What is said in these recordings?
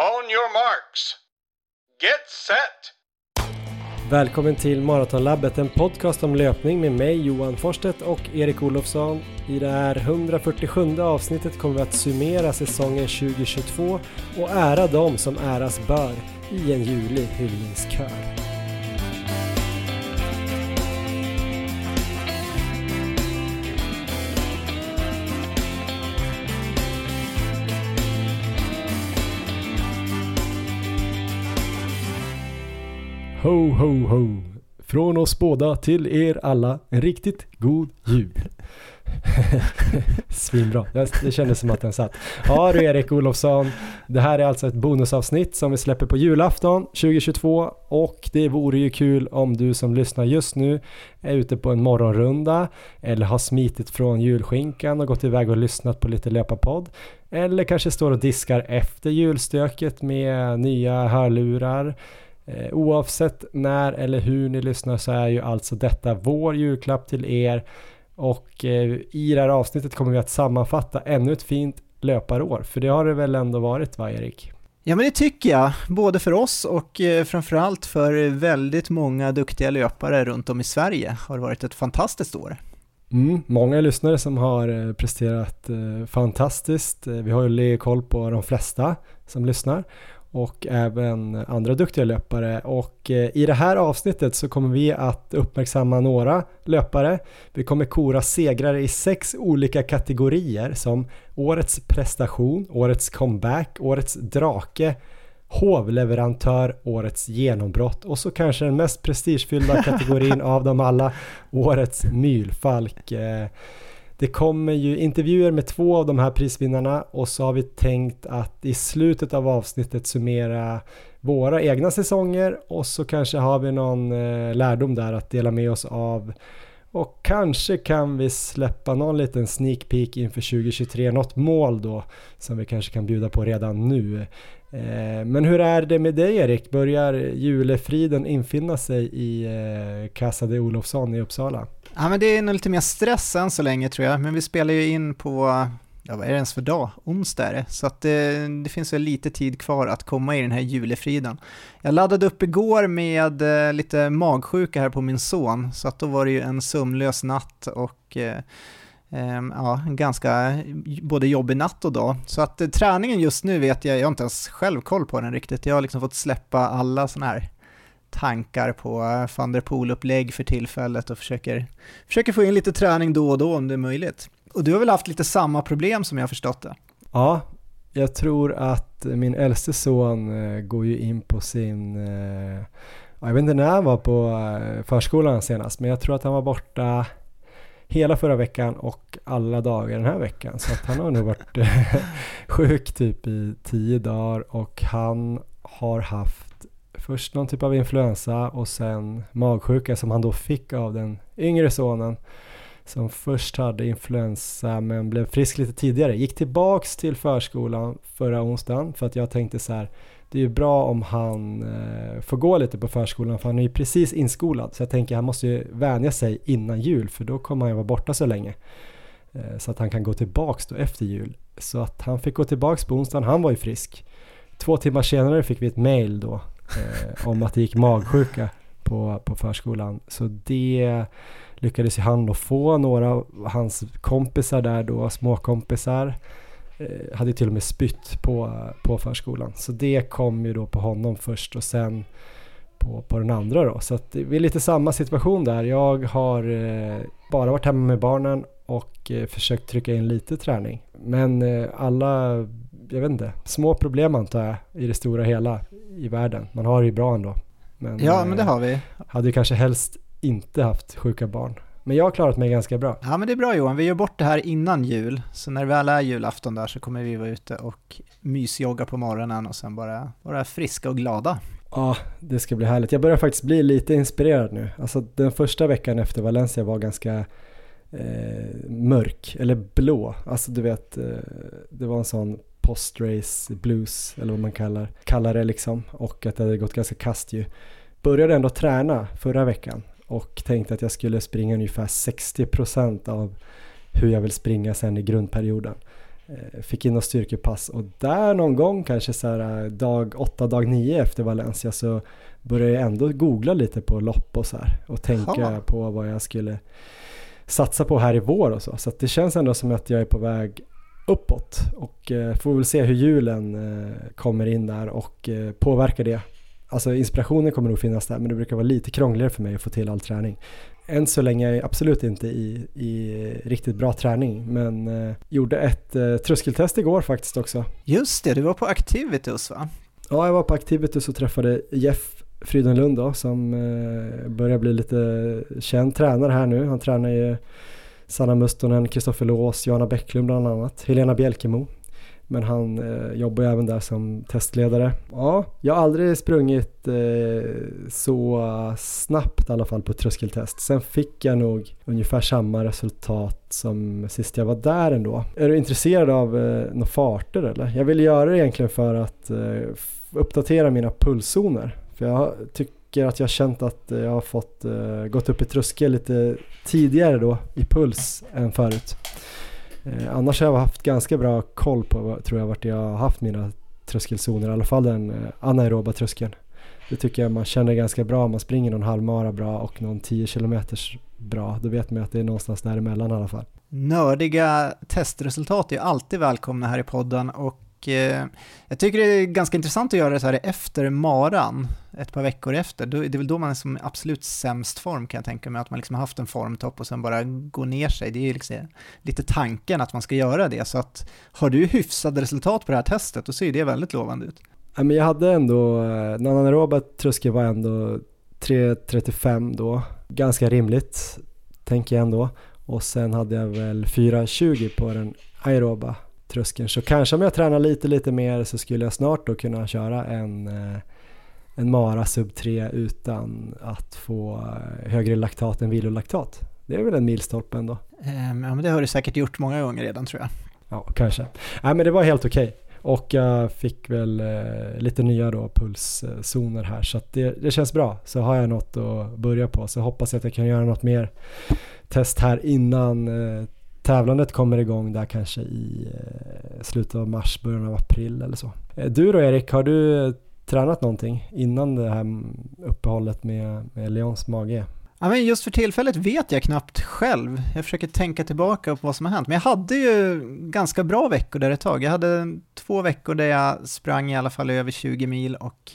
On your marks. Get set! Välkommen till Maratonlabbet, en podcast om löpning med mig Johan Forstedt och Erik Olofsson. I det här 147 avsnittet kommer vi att summera säsongen 2022 och ära dem som äras bör i en ljuvlig hyllningskör. Ho, ho, ho! Från oss båda till er alla en riktigt god jul. Svinbra, det kändes som att den satt. Ja du Erik Olofsson, det här är alltså ett bonusavsnitt som vi släpper på julafton 2022 och det vore ju kul om du som lyssnar just nu är ute på en morgonrunda eller har smitit från julskinkan och gått iväg och lyssnat på lite löparpodd eller kanske står och diskar efter julstöket med nya hörlurar oavsett när eller hur ni lyssnar så är ju alltså detta vår julklapp till er och eh, i det här avsnittet kommer vi att sammanfatta ännu ett fint löparår för det har det väl ändå varit va Erik? Ja men det tycker jag, både för oss och eh, framförallt för väldigt många duktiga löpare runt om i Sverige har det varit ett fantastiskt år. Mm, många lyssnare som har presterat fantastiskt. Vi har ju koll på de flesta som lyssnar och även andra duktiga löpare och eh, i det här avsnittet så kommer vi att uppmärksamma några löpare. Vi kommer kora segrare i sex olika kategorier som årets prestation, årets comeback, årets drake, hovleverantör, årets genombrott och så kanske den mest prestigefyllda kategorin av dem alla, årets mylfalk. Det kommer ju intervjuer med två av de här prisvinnarna och så har vi tänkt att i slutet av avsnittet summera våra egna säsonger och så kanske har vi någon eh, lärdom där att dela med oss av och kanske kan vi släppa någon liten sneak peek inför 2023, något mål då som vi kanske kan bjuda på redan nu. Eh, men hur är det med dig Erik? Börjar julefriden infinna sig i eh, Casa de Olofsson i Uppsala? Ja men det är nog lite mer stress än så länge tror jag, men vi spelar ju in på, ja vad är det ens för dag? Onsdag är det, så att det, det finns väl lite tid kvar att komma i den här julefriden. Jag laddade upp igår med eh, lite magsjuka här på min son, så att då var det ju en sömnlös natt och eh, ja, en ganska både jobbig natt och dag. Så att eh, träningen just nu vet jag, jag har inte ens själv koll på den riktigt. Jag har liksom fått släppa alla sådana här tankar på van der Poel-upplägg för tillfället och försöker, försöker få in lite träning då och då om det är möjligt. Och du har väl haft lite samma problem som jag har förstått det? Ja, jag tror att min äldste son eh, går ju in på sin, eh, jag vet inte när han var på eh, förskolan senast, men jag tror att han var borta hela förra veckan och alla dagar den här veckan. Så att han har nog varit sjuk typ i tio dagar och han har haft först någon typ av influensa och sen magsjuka som han då fick av den yngre sonen som först hade influensa men blev frisk lite tidigare. Gick tillbaks till förskolan förra onsdagen för att jag tänkte så här det är ju bra om han eh, får gå lite på förskolan för han är ju precis inskolad så jag tänker han måste ju vänja sig innan jul för då kommer han ju vara borta så länge. Eh, så att han kan gå tillbaks då efter jul. Så att han fick gå tillbaks på onsdagen, han var ju frisk. Två timmar senare fick vi ett mail då eh, om att det gick magsjuka på, på förskolan. Så det lyckades ju han då få. Några av hans kompisar där då, småkompisar, eh, hade till och med spytt på, på förskolan. Så det kom ju då på honom först och sen på, på den andra då. Så att vi är lite samma situation där. Jag har eh, bara varit hemma med barnen och eh, försökt trycka in lite träning. Men eh, alla, jag vet inte, små problem antar jag i det stora hela i världen. Man har det ju bra ändå. Men, ja, men det eh, har vi. Hade ju kanske helst inte haft sjuka barn. Men jag har klarat mig ganska bra. Ja men det är bra Johan, vi gör bort det här innan jul. Så när det väl är julafton där så kommer vi vara ute och mysjogga på morgonen och sen bara vara friska och glada. Ja, det ska bli härligt. Jag börjar faktiskt bli lite inspirerad nu. Alltså den första veckan efter Valencia var ganska eh, mörk, eller blå. Alltså du vet, eh, det var en sån post-race blues eller vad man kallar, kallar det liksom och att det hade gått ganska kast ju. Började ändå träna förra veckan och tänkte att jag skulle springa ungefär 60% av hur jag vill springa sen i grundperioden. Eh, fick in något styrkepass och där någon gång kanske så här eh, dag 8, dag 9 efter Valencia så började jag ändå googla lite på lopp och så här och tänka Aha. på vad jag skulle satsa på här i vår och så. Så det känns ändå som att jag är på väg uppåt och eh, får väl se hur julen eh, kommer in där och eh, påverkar det. Alltså inspirationen kommer nog finnas där men det brukar vara lite krångligare för mig att få till all träning. Än så länge är jag absolut inte i, i riktigt bra träning men gjorde ett tröskeltest igår faktiskt också. Just det, du var på Activitus va? Ja, jag var på Activitus och träffade Jeff Frydenlund då som börjar bli lite känd tränare här nu. Han tränar ju Sanna Mustonen, Kristoffer Lås, Johanna Bäcklund bland annat, Helena Bjälkemo. Men han eh, jobbar ju även där som testledare. Ja, jag har aldrig sprungit eh, så snabbt i alla fall på tröskeltest. Sen fick jag nog ungefär samma resultat som sist jag var där ändå. Är du intresserad av eh, några farter eller? Jag vill göra det egentligen för att eh, uppdatera mina pulszoner. För jag tycker att jag har känt att jag har fått eh, gått upp i tröskel lite tidigare då i puls än förut. Eh, annars har jag haft ganska bra koll på tror jag vart jag har haft mina tröskelzoner, i alla fall den eh, anaeroba tröskeln. Det tycker jag man känner ganska bra om man springer någon halvmara bra och någon 10 kilometers bra. Då vet man att det är någonstans däremellan i alla fall. Nördiga testresultat är alltid välkomna här i podden och eh, jag tycker det är ganska intressant att göra det så här efter maran, ett par veckor efter. Det är väl då man är som absolut sämst form kan jag tänka mig, att man liksom har haft en formtopp och sen bara går ner sig. Det är ju liksom lite tanken att man ska göra det, så att har du hyfsade resultat på det här testet, då ser ju det väldigt lovande ut. Ja, men jag hade ändå, eh, Nanna den anaeroba tröskeln var ändå 3.35 då, ganska rimligt tänker jag ändå. Och sen hade jag väl 4.20 på den aeroba tröskeln. Så kanske om jag tränar lite, lite mer så skulle jag snart då kunna köra en, eh, en Mara sub 3 utan att få eh, högre laktat än vilolaktat. Det är väl en milstolpe ändå. Ehm, Ja, men det har du säkert gjort många gånger redan tror jag. Ja, kanske. Nej, men det var helt okej. Och jag fick väl eh, lite nya då pulszoner här så att det, det känns bra. Så har jag något att börja på så hoppas jag att jag kan göra något mer test här innan tävlandet kommer igång där kanske i eh, slutet av mars, början av april eller så. Eh, du då Erik, har du eh, tränat någonting innan det här mm, uppehållet med, med Leons mage? Ja, men just för tillfället vet jag knappt själv. Jag försöker tänka tillbaka på vad som har hänt. Men jag hade ju ganska bra veckor där ett tag. Jag hade två veckor där jag sprang i alla fall över 20 mil och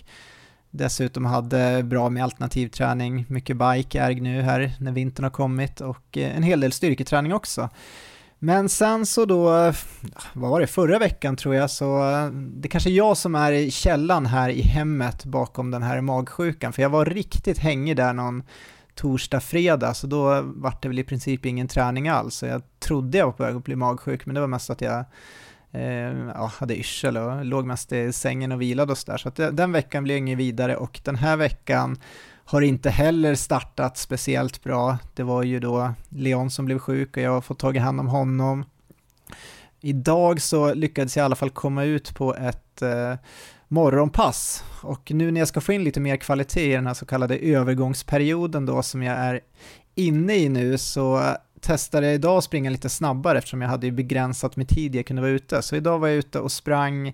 dessutom hade bra med alternativträning, mycket bike, erg nu här när vintern har kommit och eh, en hel del styrketräning också. Men sen så då, vad var det, förra veckan tror jag, så eh, det kanske är jag som är i källan här i hemmet bakom den här magsjukan, för jag var riktigt hängig där någon torsdag, fredag, så då var det väl i princip ingen träning alls. Så jag trodde jag var på väg att bli magsjuk, men det var mest att jag Ehm, ja, hade yrsel och låg mest i sängen och vilade och sådär. Så att eh, den veckan blev inget vidare och den här veckan har inte heller startat speciellt bra. Det var ju då Leon som blev sjuk och jag har fått tag i hand om honom. Idag så lyckades jag i alla fall komma ut på ett eh, morgonpass och nu när jag ska få in lite mer kvalitet i den här så kallade övergångsperioden då som jag är inne i nu så testade jag idag att springa lite snabbare eftersom jag hade ju begränsat med tid jag kunde vara ute. Så idag var jag ute och sprang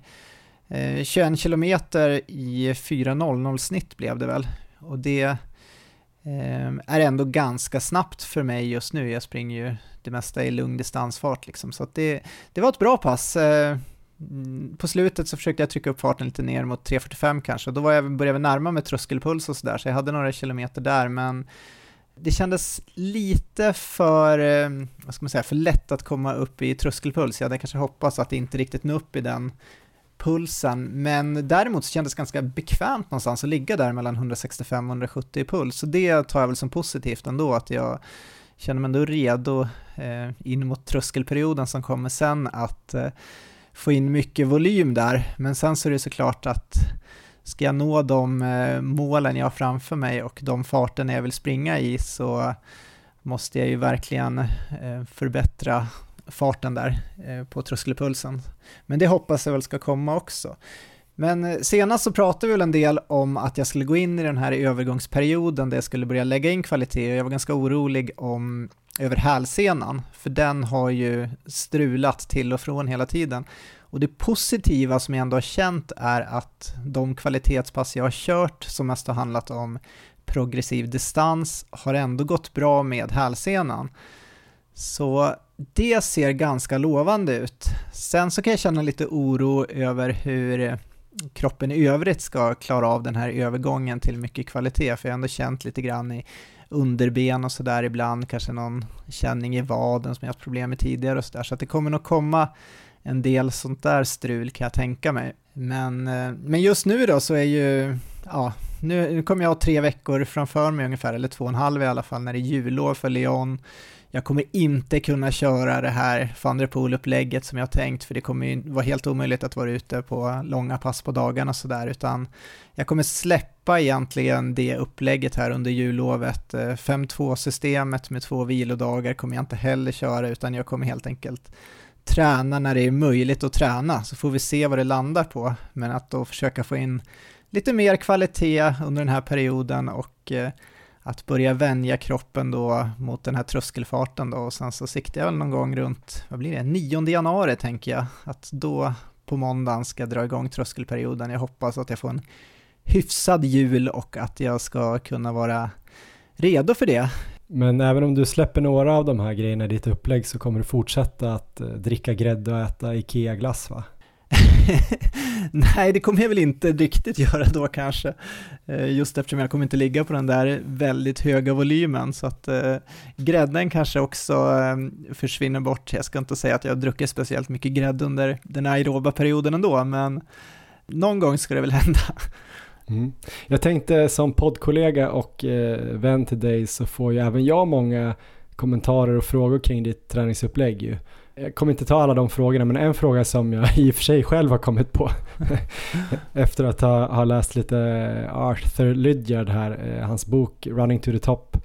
eh, 21 kilometer i 4.00 snitt blev det väl. Och det eh, är ändå ganska snabbt för mig just nu. Jag springer ju det mesta i lugn distansfart liksom. Så att det, det var ett bra pass. Eh, mm, på slutet så försökte jag trycka upp farten lite ner mot 3.45 kanske, då var jag, började jag närma mig tröskelpuls och sådär, så jag hade några kilometer där, men det kändes lite för, eh, vad ska man säga, för lätt att komma upp i tröskelpuls. Jag hade kanske hoppats att inte riktigt nå upp i den pulsen, men däremot så kändes det ganska bekvämt någonstans att ligga där mellan 165 och 170 i puls, så det tar jag väl som positivt ändå, att jag känner mig ändå redo eh, in mot tröskelperioden som kommer sen att eh, få in mycket volym där, men sen så är det såklart att ska jag nå de eh, målen jag har framför mig och de farterna jag vill springa i så måste jag ju verkligen eh, förbättra farten där eh, på tröskelpulsen. Men det hoppas jag väl ska komma också. Men senast så pratade vi väl en del om att jag skulle gå in i den här övergångsperioden där jag skulle börja lägga in kvalitet och jag var ganska orolig om över hälsenan, för den har ju strulat till och från hela tiden. Och det positiva som jag ändå har känt är att de kvalitetspass jag har kört, som mest har handlat om progressiv distans, har ändå gått bra med hälsenan. Så det ser ganska lovande ut. Sen så kan jag känna lite oro över hur kroppen i övrigt ska klara av den här övergången till mycket kvalitet, för jag har ändå känt lite grann i underben och sådär ibland, kanske någon känning i vaden som jag haft problem med tidigare och sådär, så att det kommer nog komma en del sånt där strul kan jag tänka mig. Men, eh, men just nu då så är ju, ja, nu, nu kommer jag ha tre veckor framför mig ungefär, eller två och en halv i alla fall, när det är jullov för Leon. Jag kommer inte kunna köra det här van der Poel-upplägget som jag tänkt, för det kommer ju vara helt omöjligt att vara ute på långa pass på dagarna och sådär, utan jag kommer släppa egentligen det upplägget här under jullovet. Eh, 5-2-systemet med två vilodagar kommer jag inte heller köra, utan jag kommer helt enkelt träna när det är möjligt att träna, så får vi se vad det landar på. Men att då försöka få in lite mer kvalitet under den här perioden och eh, att börja vänja kroppen då mot den här tröskelfarten då och sen så siktar jag väl någon gång runt, vad blir det, 9 januari tänker jag, att då på måndagen ska jag dra igång tröskelperioden. Jag hoppas att jag får en hyfsad jul och att jag ska kunna vara redo för det. Men även om du släpper några av de här grejerna i ditt upplägg så kommer du fortsätta att eh, dricka grädde och äta IKEA-glass va? Nej, det kommer jag väl inte riktigt göra då kanske. Eh, just eftersom jag kommer inte ligga på den där väldigt höga volymen. Så att eh, grädden kanske också eh, försvinner bort. Jag ska inte säga att jag har druckit speciellt mycket grädde under den aeroba perioden ändå, men någon gång ska det väl hända. Mm. Jag tänkte som poddkollega och eh, vän till dig så får ju även jag många kommentarer och frågor kring ditt träningsupplägg ju. Jag kommer inte ta alla de frågorna men en fråga som jag i och för sig själv har kommit på efter att ha, ha läst lite Arthur Lydiard här, eh, hans bok Running to the Top.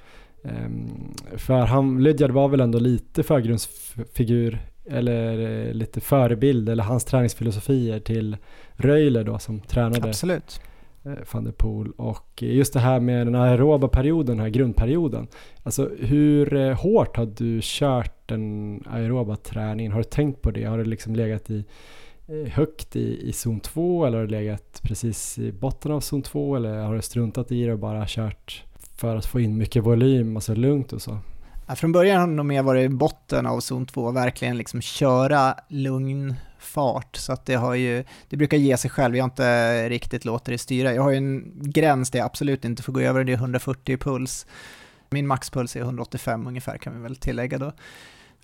Um, för han, Lydiard var väl ändå lite förgrundsfigur eller eh, lite förebild eller hans träningsfilosofier till Röjler då som tränade Absolut. Eh, van der Poel och just det här med den aeroba perioden, den här grundperioden. Alltså hur eh, hårt har du kört den aeroba träningen? Har du tänkt på det? Har du liksom legat i eh, högt i, i zon 2 eller har du legat precis i botten av zon 2 eller har du struntat i det och bara kört för att få in mycket volym, alltså lugnt och så? Ja, från början har det nog mer varit i botten av zon 2, verkligen liksom köra lugn fart, så att det har ju, det brukar ge sig själv, jag har inte riktigt låter det styra. Jag har ju en gräns där jag absolut inte får gå över, det är 140 puls. Min maxpuls är 185 ungefär kan vi väl tillägga då.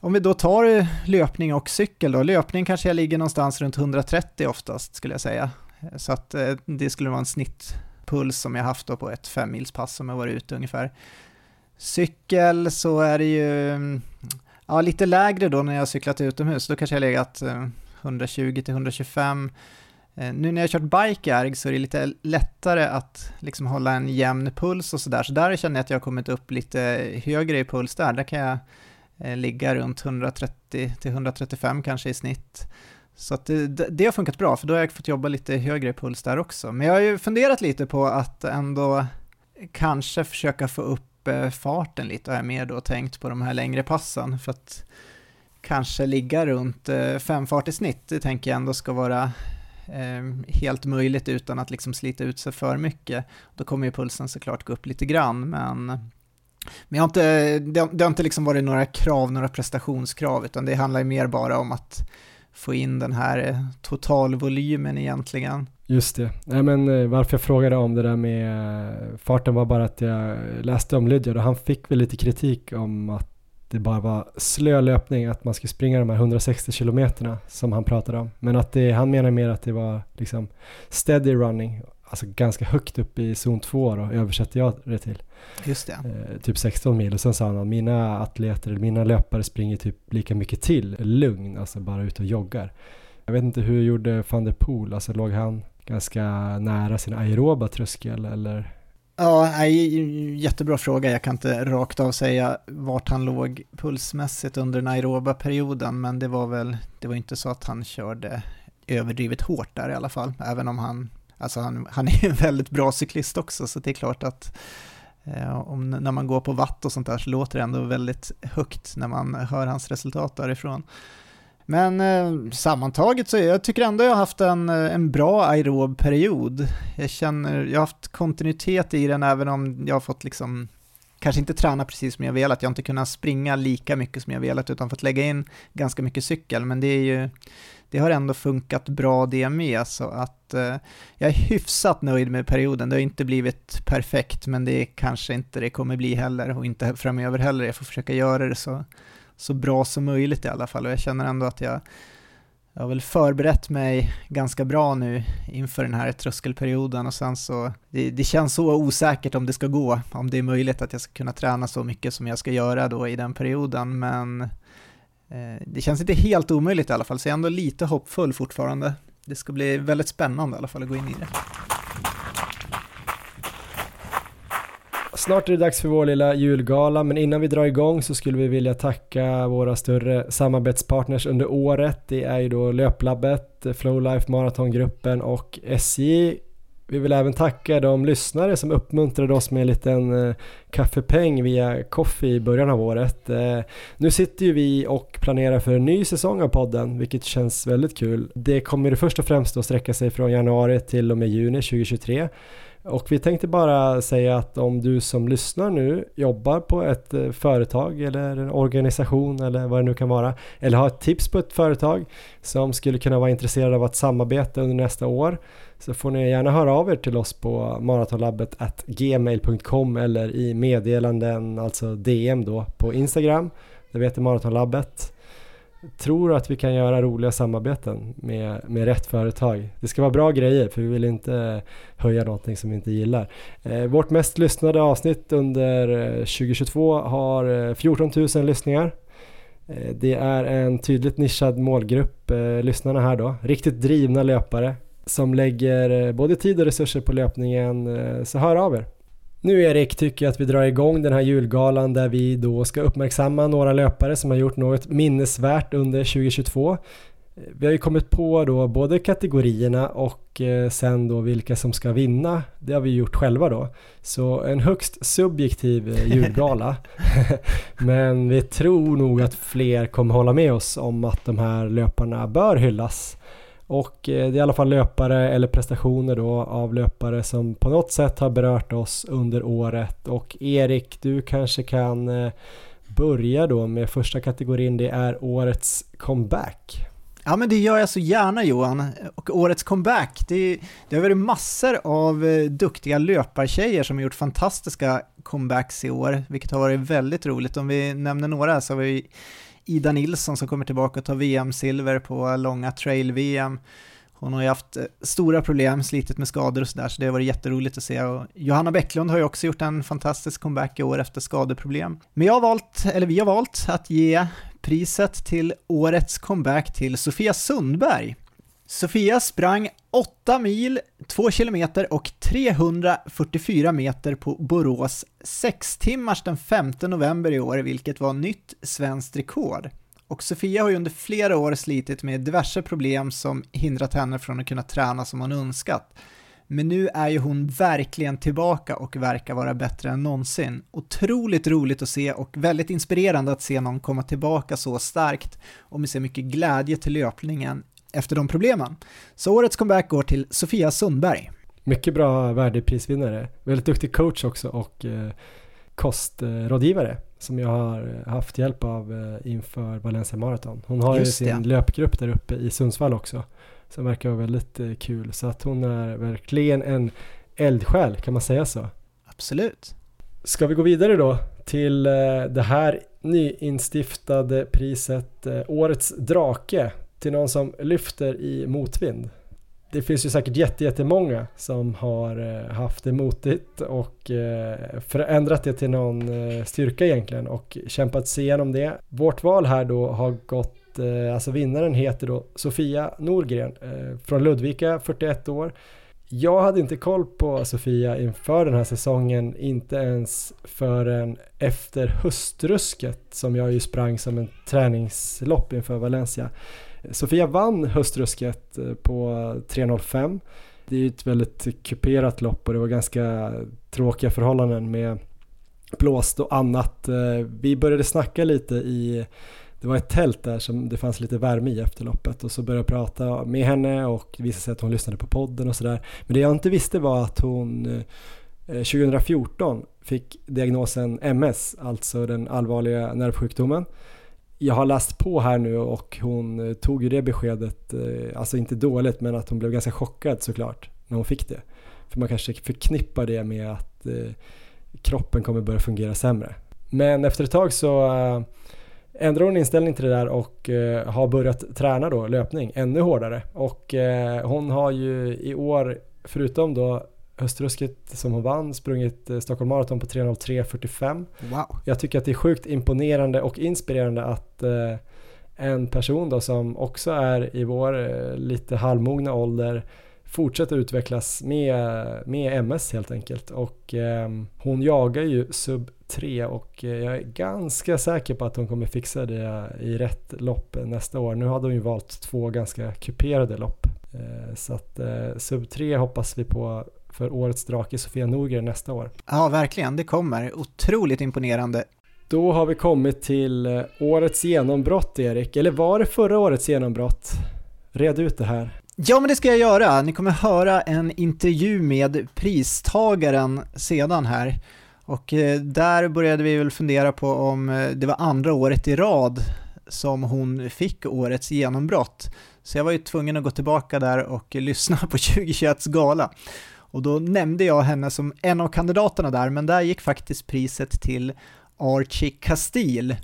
Om vi då tar löpning och cykel då, löpning kanske jag ligger någonstans runt 130 oftast skulle jag säga. Så att eh, det skulle vara en snittpuls som jag haft då på ett femmilspass som jag varit ute ungefär. Cykel så är det ju mm, ja, lite lägre då när jag har cyklat utomhus, då kanske jag legat eh, 120 till 125. Eh, nu när jag har kört bike så är det lite lättare att liksom hålla en jämn puls och sådär, så där känner jag att jag har kommit upp lite högre i puls där. Där kan jag eh, ligga runt 130 till 135 kanske i snitt. Så att det, det, har funkat bra, för då har jag fått jobba lite högre i puls där också. Men jag har ju funderat lite på att ändå kanske försöka få upp eh, farten lite, har jag mer då tänkt på de här längre passen, för att kanske ligga runt eh, femfart i snitt, det tänker jag ändå ska vara eh, helt möjligt utan att liksom slita ut sig för mycket. Då kommer ju pulsen såklart gå upp lite grann, men, men jag har inte, det, det har inte liksom varit några krav, några prestationskrav, utan det handlar ju mer bara om att få in den här eh, totalvolymen egentligen. Just det. Nej, men eh, varför jag frågade om det där med eh, farten var bara att jag läste om Lydia och han fick väl lite kritik om att det bara var slö löpning, att man skulle springa de här 160 kilometerna som han pratade om. Men att det, han menar mer att det var liksom steady running, alltså ganska högt upp i zon 2 då, översätter jag det till. Just det. Eh, typ 16 mil och sen sa han att mina atleter, eller mina löpare springer typ lika mycket till, lugn, alltså bara ut och joggar. Jag vet inte hur gjorde van der Poel, alltså låg han ganska nära sin aeroba tröskel eller Ja, nej, jättebra fråga. Jag kan inte rakt av säga vart han låg pulsmässigt under den aeroba perioden, men det var väl, det var inte så att han körde överdrivet hårt där i alla fall, även om han, alltså han, han är en väldigt bra cyklist också, så det är klart att eh, om, när man går på watt och sånt där så låter det ändå väldigt högt när man hör hans resultat därifrån. Men eh, sammantaget så jag tycker ändå jag har haft en, eh, en bra aerob period. Jag känner, jag har haft kontinuitet i den även om jag har fått liksom kanske inte träna precis som jag velat, jag har inte kunnat springa lika mycket som jag velat utan fått lägga in ganska mycket cykel, men det är ju det har ändå funkat bra det med, så att eh, jag är hyfsat nöjd med perioden. Det har inte blivit perfekt, men det kanske inte det kommer bli heller och inte framöver heller. Jag får försöka göra det så, så bra som möjligt i alla fall och jag känner ändå att jag jag har väl förberett mig ganska bra nu inför den här tröskelperioden och sen så, det, det, känns så osäkert om det ska gå, om det är möjligt att jag ska kunna träna så mycket som jag ska göra då i den perioden, men eh, det känns inte helt omöjligt i alla fall, så jag är ändå lite hoppfull fortfarande. Det ska bli väldigt spännande i alla fall att gå in i det. Snart är det dags för vår lilla julgala, men innan vi drar igång så skulle vi vilja tacka våra större samarbetspartners under året. Det är ju då Löplabbet, Flowlife Maratongruppen och SJ. Vi vill även tacka de lyssnare som uppmuntrade oss med en liten eh, kaffepeng via Coffee i början av året. Eh, nu sitter ju vi och planerar för en ny säsong av podden, vilket känns väldigt kul. Det kommer ju först och främst att sträcka sig från januari till och med juni 2023. Och vi tänkte bara säga att om du som lyssnar nu jobbar på ett eh, företag eller en organisation eller vad det nu kan vara eller har ett tips på ett företag som skulle kunna vara intresserad av att samarbeta under nästa år så får ni gärna höra av er till oss på maratonlabbet gmail.com eller i meddelanden, alltså DM då på Instagram. Det heter Maratonlabbet tror att vi kan göra roliga samarbeten med, med rätt företag. Det ska vara bra grejer för vi vill inte eh, höja någonting som vi inte gillar. Eh, vårt mest lyssnade avsnitt under eh, 2022 har eh, 14 000 lyssningar. Eh, det är en tydligt nischad målgrupp, eh, lyssnarna här då. Riktigt drivna löpare som lägger både tid och resurser på löpningen. så hör av er. Nu Erik tycker jag att vi drar igång den här julgalan där vi då ska uppmärksamma några löpare som har gjort något minnesvärt under 2022. Vi har ju kommit på då både kategorierna och eh, sen då vilka som ska vinna. Det har vi gjort själva då. Så en högst subjektiv eh, julgala. Men vi tror nog att fler kommer hålla med oss om att de här löparna bör hyllas. Och eh, det är i alla fall löpare eller prestationer då av löpare som på något sätt har berört oss under året. Och Erik, du kanske kan eh, börja då med första kategorin, det är årets comeback. Ja men det gör jag så gärna Johan. Och årets comeback, det, det har varit massor av eh, duktiga löpartjejer som har gjort fantastiska comebacks i år, vilket har varit väldigt roligt. Om vi nämner några så har vi Ida Nilsson som kommer tillbaka och tar VM-silver på långa trail-VM. Hon har ju haft eh, stora problem, slitit med skador och sådär, så det har varit jätteroligt att se. Och Johanna Bäcklund har ju också gjort en fantastisk comeback i år efter skadeproblem. Men jag har valt, eller vi har valt, att ge priset till årets comeback till Sofia Sundberg. Sofia sprang 8 mil, 2 kilometer och 344 meter på Borås 6 timmars den 5 november i år, vilket var nytt svenskt rekord. Och Sofia har ju under flera år slitit med diverse problem som hindrat henne från att kunna träna som hon önskat. Men nu är ju hon verkligen tillbaka och verkar vara bättre än någonsin. Otroligt roligt att se och väldigt inspirerande att se någon komma tillbaka så starkt och med så mycket glädje till löpningen efter de problemen. Så årets comeback går till Sofia Sundberg. Mycket bra värdeprisvinnare, väldigt duktig coach också och eh, kostrådgivare som jag har haft hjälp av eh, inför Valencia Marathon. Hon har Just ju sin det. löpgrupp där uppe i Sundsvall också som verkar vara väldigt eh, kul så att hon är verkligen en eldsjäl kan man säga så. Absolut. Ska vi gå vidare då till det här nyinstiftade priset Årets drake till någon som lyfter i motvind. Det finns ju säkert jättemånga som har eh, haft det motigt och eh, förändrat det till någon eh, styrka egentligen och kämpat sig igenom det. Vårt val här då har gått, alltså vinnaren heter då Sofia Norgren från Ludvika, 41 år. Jag hade inte koll på Sofia inför den här säsongen, inte ens förrän efter höstrusket som jag ju sprang som en träningslopp inför Valencia. Sofia vann höstrusket eh, på 3.05. Det är ju ett väldigt kuperat lopp och det var ganska tråkiga förhållanden med blåst och annat. Eh, vi började snacka lite i det var ett tält där som det fanns lite värme i efter loppet och så började jag prata med henne och det visade sig att hon lyssnade på podden och sådär. Men det jag inte visste var att hon eh, 2014 fick diagnosen MS, alltså den allvarliga nervsjukdomen. Jag har läst på här nu och hon eh, tog ju det beskedet, eh, alltså inte dåligt men att hon blev ganska chockad såklart när hon fick det. För man kanske förknippar det med att eh, kroppen kommer börja fungera sämre. Men efter ett tag så ändrade hon inställning till det där och har börjat träna då löpning ännu hårdare. Och hon har ju i år, förutom då höstrusket som hon vann, sprungit eh, Stockholm Marathon på 3.03.45. Wow. Jag tycker att det är sjukt imponerande och inspirerande att eh, en person då som också är i vår eh, lite halvmogna ålder fortsätter utvecklas med, med MS helt enkelt. Och eh, hon jagar ju sub 3 och jag är ganska säker på att hon kommer fixa det i rätt lopp nästa år. Nu hade hon ju valt två ganska kuperade lopp. Så att sub 3 hoppas vi på för årets drake Sofia Norgren nästa år. Ja, verkligen. Det kommer. Otroligt imponerande. Då har vi kommit till eh, årets genombrott, Erik. Eller var det förra årets genombrott? Red ut det här. Ja, men det ska jag göra. Ni kommer höra en intervju med pristagaren sedan här. Och eh, där började vi väl fundera på om eh, det var andra året i rad som hon fick årets genombrott. Så jag var ju tvungen att gå tillbaka där och lyssna på 2021s gala. Och då nämnde jag henne som en av kandidaterna där, men där gick faktiskt priset till Archie Castile.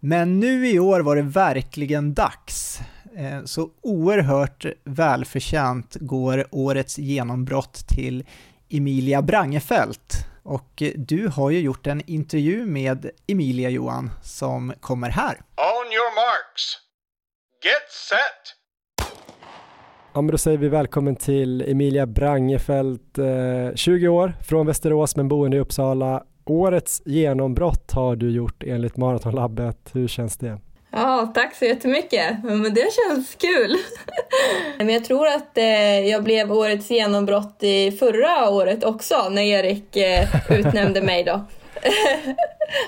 Men nu i år var det verkligen dags. Eh, så oerhört välförtjänt går årets genombrott till Emilia Brangefelt. Och du har ju gjort en intervju med Emilia Johan som kommer här. On your marks. Get set. Ja, men då säger vi välkommen till Emilia Brangefelt, eh, 20 år, från Västerås men boende i Uppsala. Årets genombrott har du gjort enligt Maratonlabbet. Hur känns det? Ja, tack så jättemycket. Men det känns kul. Men jag tror att eh, jag blev årets genombrott i förra året också när Erik eh, utnämnde mig då.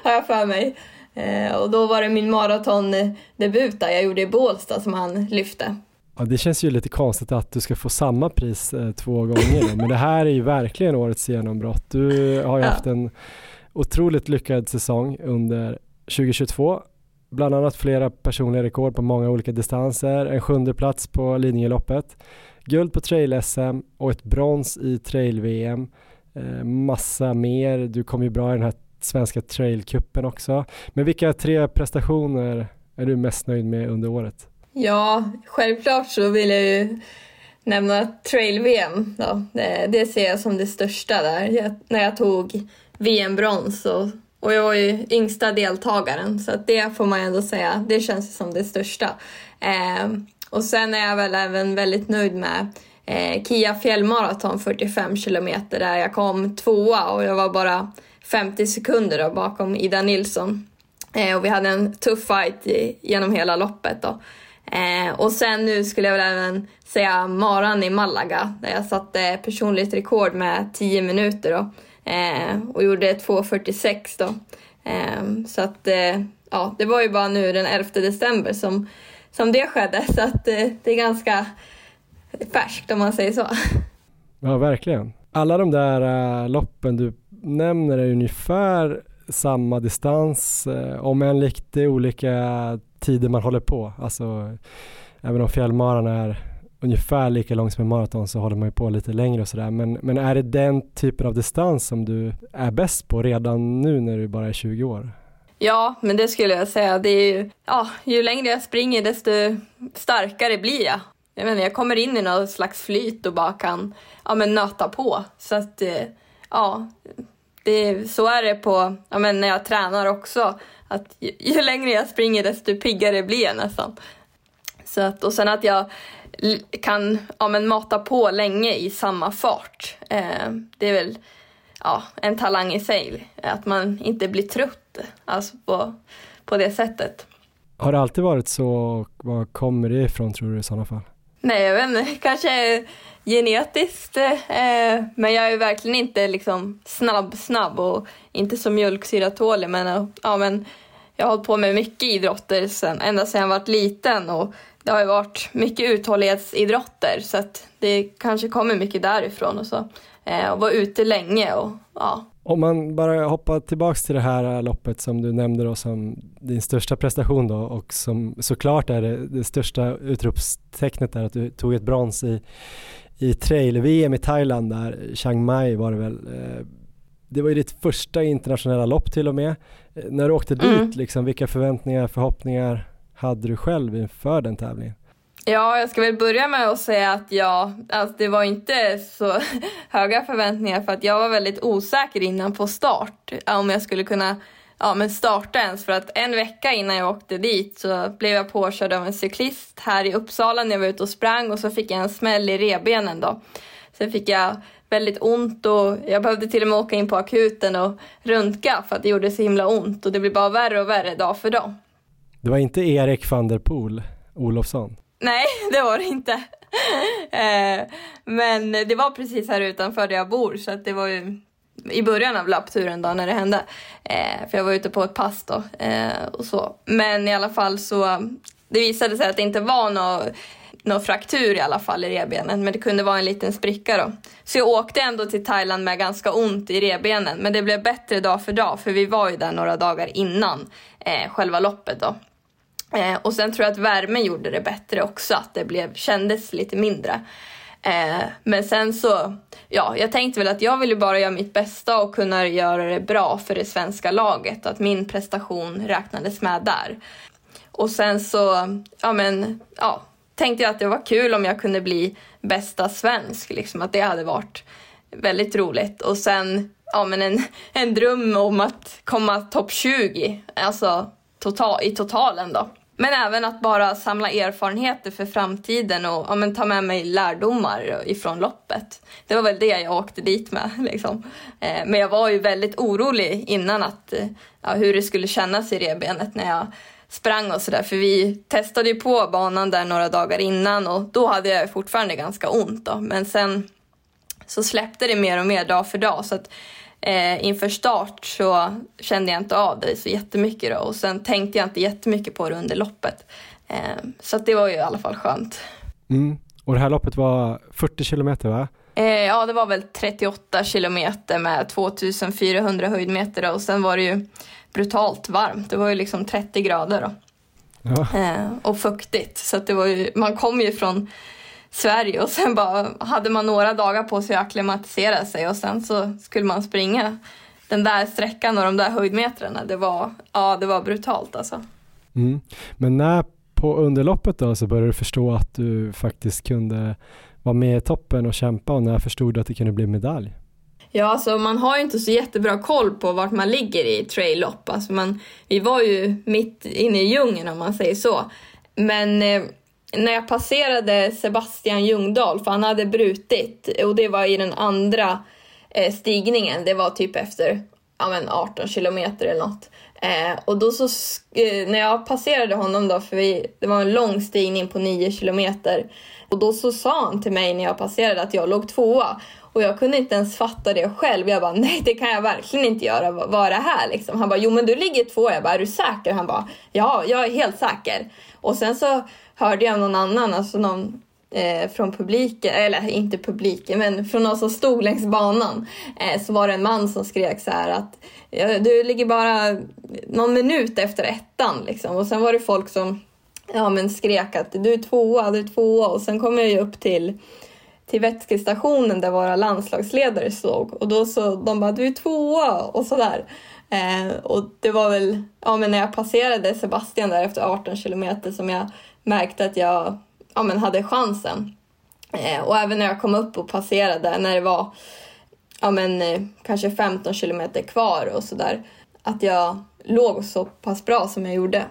Har jag för mig. Eh, och då var det min maratondebut eh, där jag gjorde i Bålsta som han lyfte. Ja, det känns ju lite konstigt att du ska få samma pris eh, två gånger, men det här är ju verkligen årets genombrott. Du har ju ja. haft en otroligt lyckad säsong under 2022 bland annat flera personliga rekord på många olika distanser, en sjunde plats på Lidingöloppet, guld på trail-SM och ett brons i trail-VM. Eh, massa mer, du kom ju bra i den här svenska trailcupen också. Men vilka tre prestationer är du mest nöjd med under året? Ja, självklart så vill jag ju nämna trail-VM. Det, eh, det ser jag som det största där. Jag, när jag tog VM-brons och och jag var ju yngsta deltagaren så att det får man ändå säga, det känns som det största. Eh, och sen är jag väl även väldigt nöjd med eh, Kia fjällmaraton 45 kilometer där jag kom tvåa och jag var bara 50 sekunder då, bakom Ida Nilsson. Eh, och vi hade en tuff fight i, genom hela loppet då. Eh, och sen nu skulle jag väl även säga maran i Malaga där jag satte personligt rekord med 10 minuter då eh, och gjorde 2.46 då. Eh, så att eh, ja, det var ju bara nu den 11 december som, som det skedde så att eh, det är ganska färskt om man säger så. Ja, verkligen. Alla de där äh, loppen du nämner är ungefär samma distans, eh, om än lite olika tider man håller på. Alltså, även om fjällmaran är ungefär lika lång som en maraton så håller man ju på lite längre och sådär. Men, men är det den typen av distans som du är bäst på redan nu när du bara är 20 år? Ja, men det skulle jag säga. Det är ju, ja, ju längre jag springer desto starkare blir jag. Jag, menar, jag kommer in i något slags flyt och bara kan ja, men nöta på. Så att, eh, ja, det, så är det på, ja, men när jag tränar också. Att ju, ju längre jag springer desto piggare blir jag nästan. Så att, och sen att jag kan ja, men mata på länge i samma fart. Eh, det är väl ja, en talang i sig, att man inte blir trött alltså på, på det sättet. Har det alltid varit så och var kommer det ifrån tror du i sådana fall? Nej, jag vet inte. Kanske genetiskt. Eh, men jag är verkligen inte liksom snabb, snabb och inte så mjölksyratålig. Men, eh, ja, men jag har hållit på med mycket idrotter sen, ända sedan jag var liten. Och det har ju varit mycket uthållighetsidrotter så att det kanske kommer mycket därifrån och så. Eh, och vara ute länge och ja. Om man bara hoppar tillbaks till det här loppet som du nämnde då som din största prestation då och som såklart är det, det största utropstecknet är att du tog ett brons i, i trail-VM i Thailand där, Chiang Mai var det väl. Eh, det var ju ditt första internationella lopp till och med. Eh, när du åkte mm. dit, liksom, vilka förväntningar, förhoppningar hade du själv inför den tävlingen? Ja, jag ska väl börja med att säga att jag, alltså det var inte så höga förväntningar för att jag var väldigt osäker innan på start om jag skulle kunna ja, men starta ens för att en vecka innan jag åkte dit så blev jag påkörd av en cyklist här i Uppsala när jag var ute och sprang och så fick jag en smäll i rebenen då. Sen fick jag väldigt ont och jag behövde till och med åka in på akuten och röntga för att det gjorde så himla ont och det blev bara värre och värre dag för dag. Det var inte Erik van der Poel Olofsson? Nej, det var det inte. Eh, men det var precis här utanför där jag bor så att det var ju i början av lappturen då när det hände. Eh, för jag var ute på ett pass då eh, och så. Men i alla fall så det visade sig att det inte var någon, någon fraktur i alla fall i rebenen men det kunde vara en liten spricka då. Så jag åkte ändå till Thailand med ganska ont i rebenen men det blev bättre dag för dag för vi var ju där några dagar innan eh, själva loppet då. Eh, och sen tror jag att värmen gjorde det bättre också, att det blev, kändes lite mindre. Eh, men sen så, ja, jag tänkte väl att jag ville bara göra mitt bästa och kunna göra det bra för det svenska laget, att min prestation räknades med där. Och sen så, ja men, ja, tänkte jag att det var kul om jag kunde bli bästa svensk, liksom att det hade varit väldigt roligt. Och sen, ja men en, en dröm om att komma topp 20, alltså total, i totalen då. Men även att bara samla erfarenheter för framtiden och ja, men ta med mig lärdomar ifrån loppet. Det var väl det jag åkte dit med. Liksom. Eh, men jag var ju väldigt orolig innan att, eh, ja, hur det skulle kännas i revbenet när jag sprang och sådär. För vi testade ju på banan där några dagar innan och då hade jag fortfarande ganska ont. Då. Men sen så släppte det mer och mer dag för dag. Så att eh, inför start så kände jag inte av det så jättemycket då. och sen tänkte jag inte jättemycket på det under loppet. Eh, så det var ju i alla fall skönt. Mm. Och det här loppet var 40 kilometer va? Eh, ja, det var väl 38 kilometer med 2400 höjdmeter då. och sen var det ju brutalt varmt. Det var ju liksom 30 grader då. Ja. Eh, och fuktigt. Så det var ju, man kom ju från Sverige och sen bara hade man några dagar på sig att acklimatisera sig och sen så skulle man springa den där sträckan och de där höjdmetrarna. Det var, ja, det var brutalt alltså. Mm. Men när på underloppet då så började du förstå att du faktiskt kunde vara med i toppen och kämpa och när förstod du att det kunde bli medalj? Ja, alltså man har ju inte så jättebra koll på vart man ligger i trail-lopp. Alltså man, vi var ju mitt inne i djungeln om man säger så. Men eh, när jag passerade Sebastian Ljungdahl, för han hade brutit och det var i den andra eh, stigningen, det var typ efter ja, men 18 kilometer eller något. Eh, och då så, eh, när jag passerade honom då, för vi, det var en lång stigning på 9 kilometer, och då så sa han till mig när jag passerade att jag låg tvåa. Och jag kunde inte ens fatta det själv. Jag bara, nej det kan jag verkligen inte göra. Vad är det här liksom? Han bara, jo men du ligger tvåa. Jag bara, är du säker? Han bara, ja, jag är helt säker. Och sen så hörde jag någon annan, alltså någon eh, från publiken, eller inte publiken, men från någon som stod längs banan, eh, så var det en man som skrek så här att du ligger bara någon minut efter ettan liksom. Och sen var det folk som ja, men skrek att du är tvåa, du är tvåa och sen kom jag ju upp till till vätskestationen där våra landslagsledare stod och då så de bara du är tvåa och sådär. Eh, och det var väl ja, men när jag passerade Sebastian där efter 18 kilometer som jag märkte att jag ja, men hade chansen. Eh, och även när jag kom upp och passerade när det var ja, men, eh, kanske 15 kilometer kvar och sådär. Att jag låg så pass bra som jag gjorde.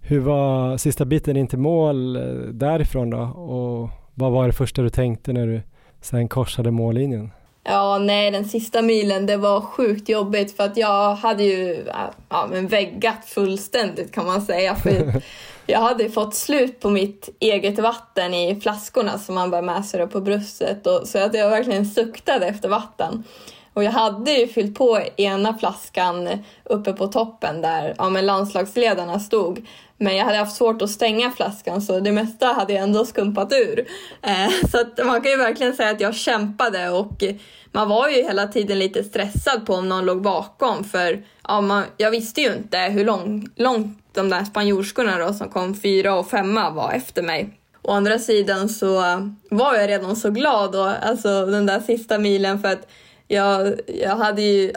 Hur var sista biten in till mål eh, därifrån då? Och vad var det första du tänkte när du sen korsade mållinjen? Ja, nej, den sista milen, det var sjukt jobbigt för att jag hade ju ja, men väggat fullständigt kan man säga. För jag hade fått slut på mitt eget vatten i flaskorna som man bär med sig på bröstet. Och, så att jag verkligen suktade efter vatten. Och jag hade ju fyllt på ena flaskan uppe på toppen där ja, men landslagsledarna stod. Men jag hade haft svårt att stänga flaskan så det mesta hade jag ändå skumpat ur. Eh, så att man kan ju verkligen säga att jag kämpade och man var ju hela tiden lite stressad på om någon låg bakom för ja, man, jag visste ju inte hur lång, långt de där spanjorskorna då som kom fyra och femma var efter mig. Å andra sidan så var jag redan så glad då, alltså den där sista milen för att jag, jag hade ju,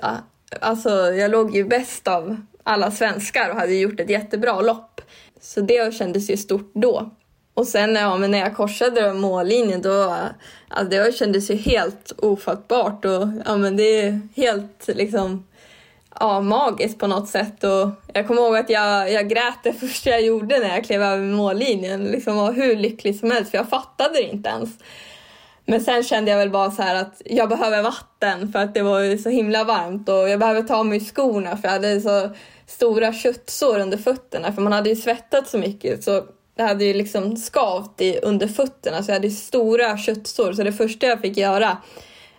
alltså jag låg ju bäst av alla svenskar och hade gjort ett jättebra lopp. Så det kändes ju stort då. Och sen ja, men när jag korsade mållinjen då, alltså det kändes ju helt ofattbart och ja men det är helt liksom ja, magiskt på något sätt. Och jag kommer ihåg att jag, jag grät det första jag gjorde när jag klev över mållinjen. Liksom var hur lycklig som helst för jag fattade det inte ens. Men sen kände jag väl bara så här att jag behöver vatten för att det var så himla varmt och jag behöver ta av mig skorna för jag hade så stora köttsår under fötterna för man hade ju svettat så mycket så det hade ju liksom skavt i, under fötterna så jag hade stora köttsår så det första jag fick göra,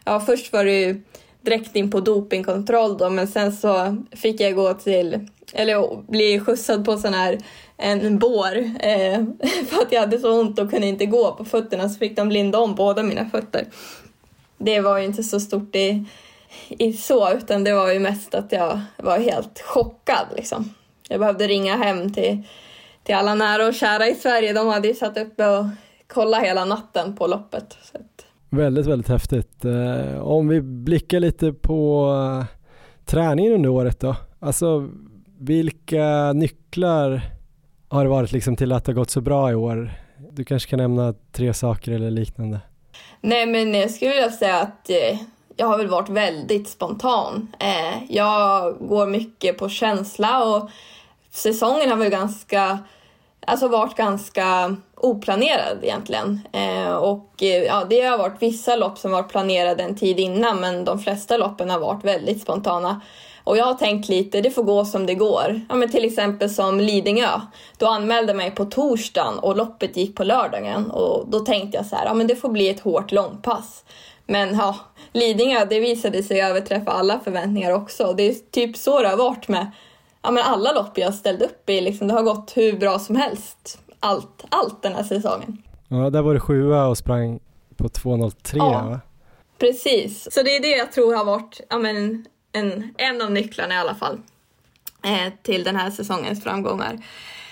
ja först var det ju direkt in på dopingkontroll då men sen så fick jag gå till, eller bli skjutsad på sån här en bår eh, för att jag hade så ont och kunde inte gå på fötterna så fick de linda om båda mina fötter. Det var ju inte så stort i, i så utan det var ju mest att jag var helt chockad liksom. Jag behövde ringa hem till, till alla nära och kära i Sverige. De hade ju satt uppe och kollat hela natten på loppet. Väldigt, väldigt häftigt. Eh, om vi blickar lite på eh, träningen under året då. Alltså vilka nycklar har det varit liksom till att det har gått så bra i år? Du kanske kan nämna tre saker eller liknande? Nej, men jag skulle vilja säga att eh, jag har väl varit väldigt spontan. Jag går mycket på känsla och säsongen har väl ganska, alltså varit ganska oplanerad egentligen. Eh, och eh, ja, det har varit vissa lopp som varit planerade en tid innan men de flesta loppen har varit väldigt spontana. Och jag har tänkt lite, det får gå som det går. Ja, men till exempel som Lidingö. Då anmälde jag mig på torsdagen och loppet gick på lördagen. Och då tänkte jag så här, ja men det får bli ett hårt långpass. Men ja, Lidingö, det visade sig överträffa alla förväntningar också. Det är typ så det har varit med ja, men alla lopp jag ställt upp i. Liksom, det har gått hur bra som helst. Allt, allt den här säsongen. Ja, där var du sjua och sprang på 2.03 ja, va? Precis, så det är det jag tror har varit ja, men, en, en av nycklarna i alla fall eh, till den här säsongens framgångar.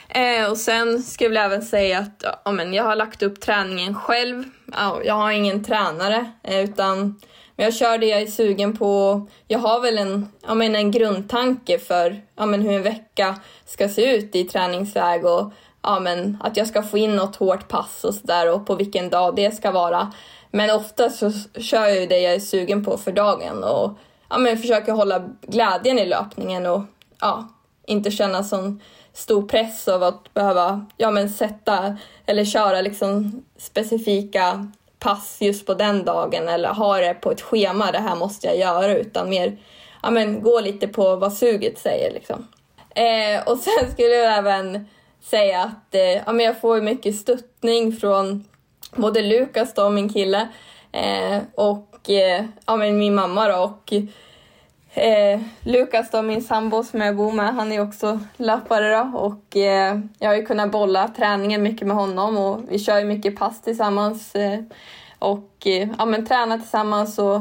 Eh, och sen skulle jag även säga att ja, men jag har lagt upp träningen själv. Ja, jag har ingen tränare eh, utan jag kör det jag är sugen på. Jag har väl en, jag menar, en grundtanke för ja, men hur en vecka ska se ut i träningsväg och ja, men att jag ska få in något hårt pass och sådär och på vilken dag det ska vara. Men ofta så kör jag ju det jag är sugen på för dagen och ja, men försöker hålla glädjen i löpningen och ja, inte känna sån stor press av att behöva ja, men sätta eller köra liksom specifika pass just på den dagen eller ha det på ett schema, det här måste jag göra, utan mer ja, men, gå lite på vad suget säger. Liksom. Eh, och sen skulle jag även säga att eh, ja, men jag får mycket stöttning från både Lukas, då, min kille, eh, och eh, ja, men min mamma då, och eh, Lukas då, min sambo som jag bor med, han är också löpare då och eh, jag har ju kunnat bolla träningen mycket med honom och vi kör ju mycket pass tillsammans eh, och eh, ja, men tränar tillsammans och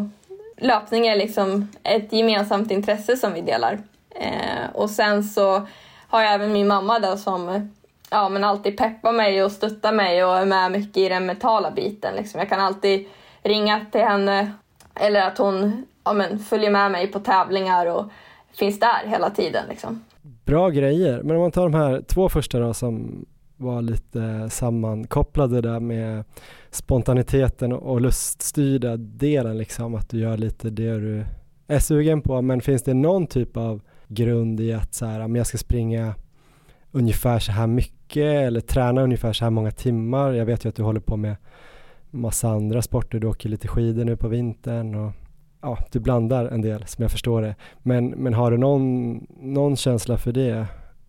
löpning är liksom ett gemensamt intresse som vi delar. Eh, och sen så har jag även min mamma där som ja, men alltid peppar mig och stöttar mig och är med mycket i den mentala biten. Liksom. Jag kan alltid ringa till henne eller att hon ja, men, följer med mig på tävlingar och finns där hela tiden. Liksom. Bra grejer, men om man tar de här två första då som var lite sammankopplade där med spontaniteten och luststyrda delen liksom, att du gör lite det du är sugen på, men finns det någon typ av grund i att så här, men jag ska springa ungefär så här mycket eller träna ungefär så här många timmar. Jag vet ju att du håller på med massa andra sporter, du åker lite skidor nu på vintern och ja, du blandar en del som jag förstår det. Men, men har du någon, någon känsla för det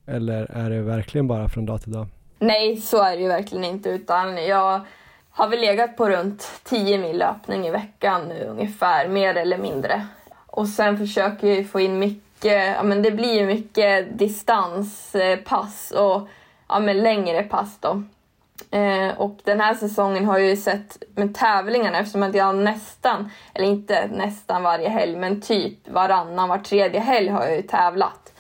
eller är det verkligen bara från dag till dag? Nej, så är det ju verkligen inte. Utan jag har väl legat på runt 10 mil löpning i veckan nu ungefär, mer eller mindre. Och sen försöker jag få in mycket, ja men det blir ju mycket distanspass och ja men längre pass då. Eh, och den här säsongen har jag ju sett med tävlingarna eftersom att jag nästan, eller inte nästan varje helg, men typ varannan, var tredje helg har jag ju tävlat.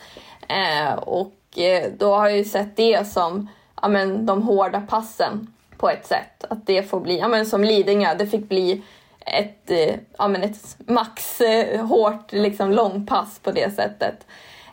Eh, och eh, då har jag ju sett det som ja, men, de hårda passen på ett sätt. Att det får bli, ja, men, som Lidingö, det fick bli ett, eh, ja, men ett max eh, hårt liksom, långpass på det sättet.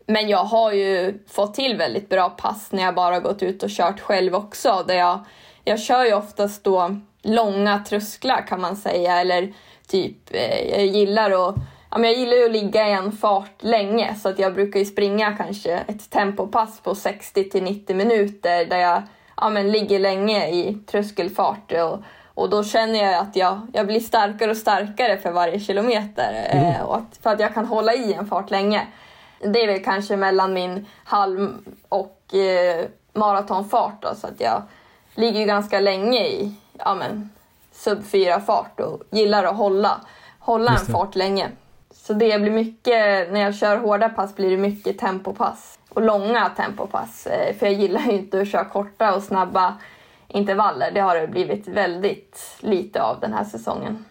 Men jag har ju fått till väldigt bra pass när jag bara gått ut och kört själv också. Där jag, jag kör ju oftast då långa trösklar kan man säga. Eller typ, eh, jag gillar att ja, men jag gillar ju att ligga i en fart länge så att jag brukar ju springa kanske ett tempopass på 60 till 90 minuter där jag ja, men ligger länge i tröskelfart. Och, och då känner jag att jag, jag blir starkare och starkare för varje kilometer. Mm. Eh, och att, för att jag kan hålla i en fart länge. Det är väl kanske mellan min halv och eh, maratonfart då, så att jag ligger ju ganska länge i ja, men, sub 4 fart och gillar att hålla, hålla en fart länge. Så det blir mycket, när jag kör hårda pass blir det mycket tempopass och långa tempopass. Eh, för jag gillar ju inte att köra korta och snabba intervaller. Det har det blivit väldigt lite av den här säsongen.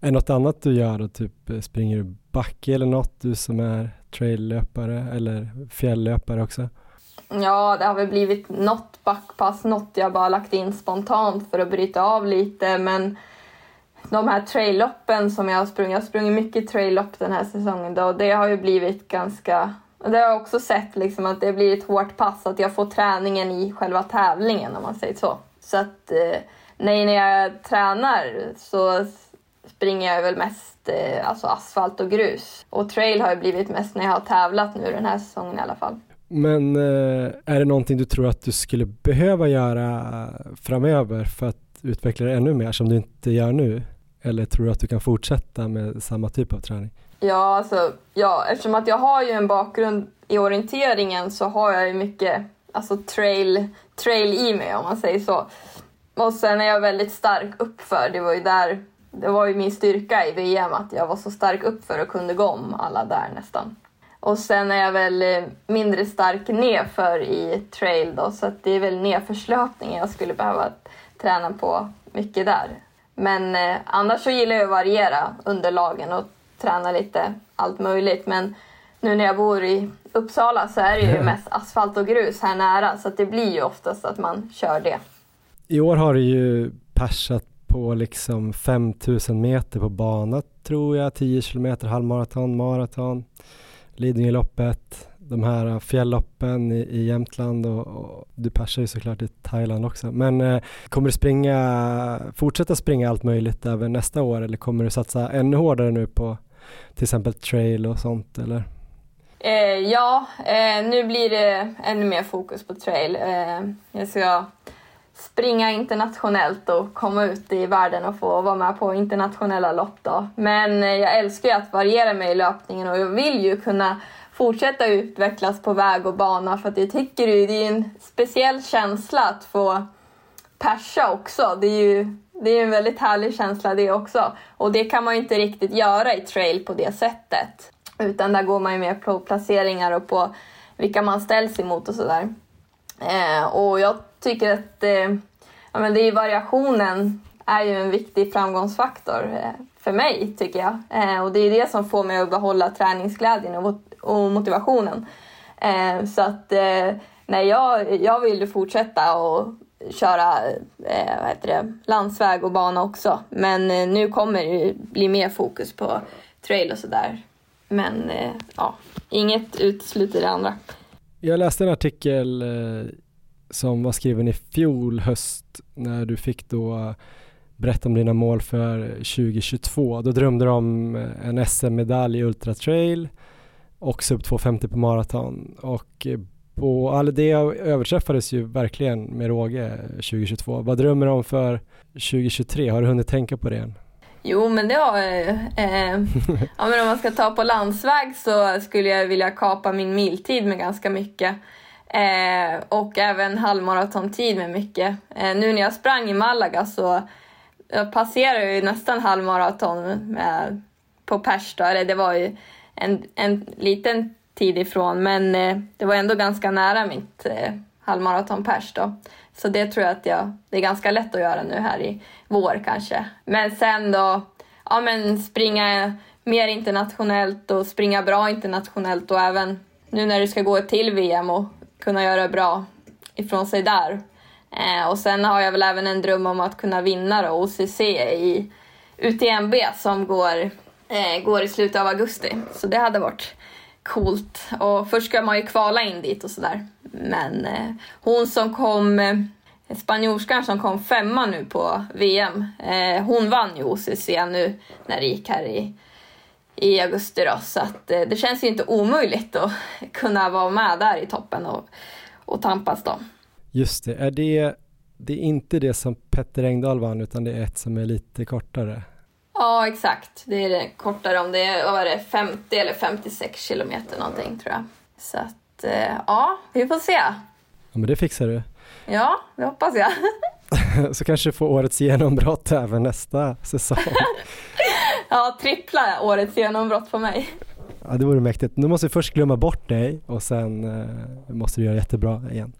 Är det något annat du gör då? Typ eh, springer du backe eller något? Du som är traillöpare eller fjälllöpare också? Ja, det har väl blivit något backpass, något jag bara lagt in spontant för att bryta av lite. Men de här trailloppen som jag har sprungit, jag har sprungit mycket traillopp den här säsongen då, och det har ju blivit ganska det har jag också sett liksom att det blir ett hårt pass, att jag får träningen i själva tävlingen om man säger så. Så att eh, nej, när jag tränar så springer jag väl mest eh, alltså asfalt och grus. Och trail har ju blivit mest när jag har tävlat nu den här säsongen i alla fall. Men eh, är det någonting du tror att du skulle behöva göra framöver för att utveckla det ännu mer som du inte gör nu? Eller tror du att du kan fortsätta med samma typ av träning? Ja, alltså, ja, eftersom att jag har ju en bakgrund i orienteringen så har jag ju mycket alltså, trail, trail i mig om man säger så. Och sen är jag väldigt stark uppför. Det var ju där, det var ju min styrka i VM att jag var så stark uppför och kunde gå om alla där nästan. Och sen är jag väl eh, mindre stark nedför i trail då, så det är väl nedförslöpningen jag skulle behöva träna på mycket där. Men eh, annars så gillar jag att variera underlagen och träna lite allt möjligt. Men nu när jag bor i Uppsala så är det ju mest asfalt och grus här nära så det blir ju oftast att man kör det. I år har du ju persat på liksom 5000 meter på bana tror jag, 10 kilometer halvmaraton, maraton, Lidingöloppet, de här fjällloppen i, i Jämtland och, och, du persar ju såklart i Thailand också. Men eh, kommer du springa, fortsätta springa allt möjligt även nästa år eller kommer du satsa ännu hårdare nu på till exempel trail och sånt eller? Eh, ja, eh, nu blir det ännu mer fokus på trail. Eh, jag ska springa internationellt och komma ut i världen och få vara med på internationella lopp. Då. Men eh, jag älskar ju att variera mig i löpningen och jag vill ju kunna fortsätta utvecklas på väg och bana för att jag tycker det är en speciell känsla att få persa också. Det är ju det är en väldigt härlig känsla det också. Och det kan man ju inte riktigt göra i trail på det sättet. Utan där går man ju mer på placeringar och på vilka man ställs emot och sådär. Eh, och jag tycker att eh, ja, men det är variationen är ju en viktig framgångsfaktor eh, för mig, tycker jag. Eh, och det är det som får mig att behålla träningsglädjen och, och motivationen. Eh, så att eh, nej, jag, jag vill fortsätta och köra eh, vad heter det, landsväg och bana också. Men eh, nu kommer det bli mer fokus på trail och sådär. Men eh, ja, inget utesluter det andra. Jag läste en artikel eh, som var skriven i fjol höst när du fick då berätta om dina mål för 2022. Då drömde du om eh, en SM-medalj i Ultra Trail och sub 250 på maraton och eh, på, all det överträffades ju verkligen med råge 2022. Vad drömmer du om för 2023? Har du hunnit tänka på det än? Jo, men det har jag ju. Eh, ja, men om man ska ta på landsväg så skulle jag vilja kapa min miltid med ganska mycket. Eh, och även halvmaratontid med mycket. Eh, nu när jag sprang i Malaga så jag passerade ju nästan halvmaraton med, på pers då. Eller det var ju en, en liten tid ifrån men eh, det var ändå ganska nära mitt eh, halvmaraton pers då. Så det tror jag att jag, det är ganska lätt att göra nu här i vår kanske. Men sen då, ja men springa mer internationellt och springa bra internationellt och även nu när du ska gå till VM och kunna göra bra ifrån sig där. Eh, och sen har jag väl även en dröm om att kunna vinna då OCC i UTMB som går, eh, går i slutet av augusti. Så det hade varit coolt. Och först ska man ju kvala in dit och sådär. Men eh, hon som kom, eh, spanjorskan som kom femma nu på VM, eh, hon vann ju OCC nu när det gick här i, i augusti då. Så att, eh, det känns ju inte omöjligt att kunna vara med där i toppen och, och tampas då. Just det, är det, det är inte det som Petter Engdahl vann utan det är ett som är lite kortare? Ja, exakt. Det är det kortare om det är, var det, 50 eller 56 kilometer någonting tror jag. Så att, eh, ja, vi får se. Ja, men det fixar du. Ja, det hoppas jag. Så kanske du får årets genombrott även nästa säsong. ja, trippla årets genombrott på mig. Ja, det vore mäktigt. Nu måste vi först glömma bort dig och sen uh, måste du göra jättebra igen.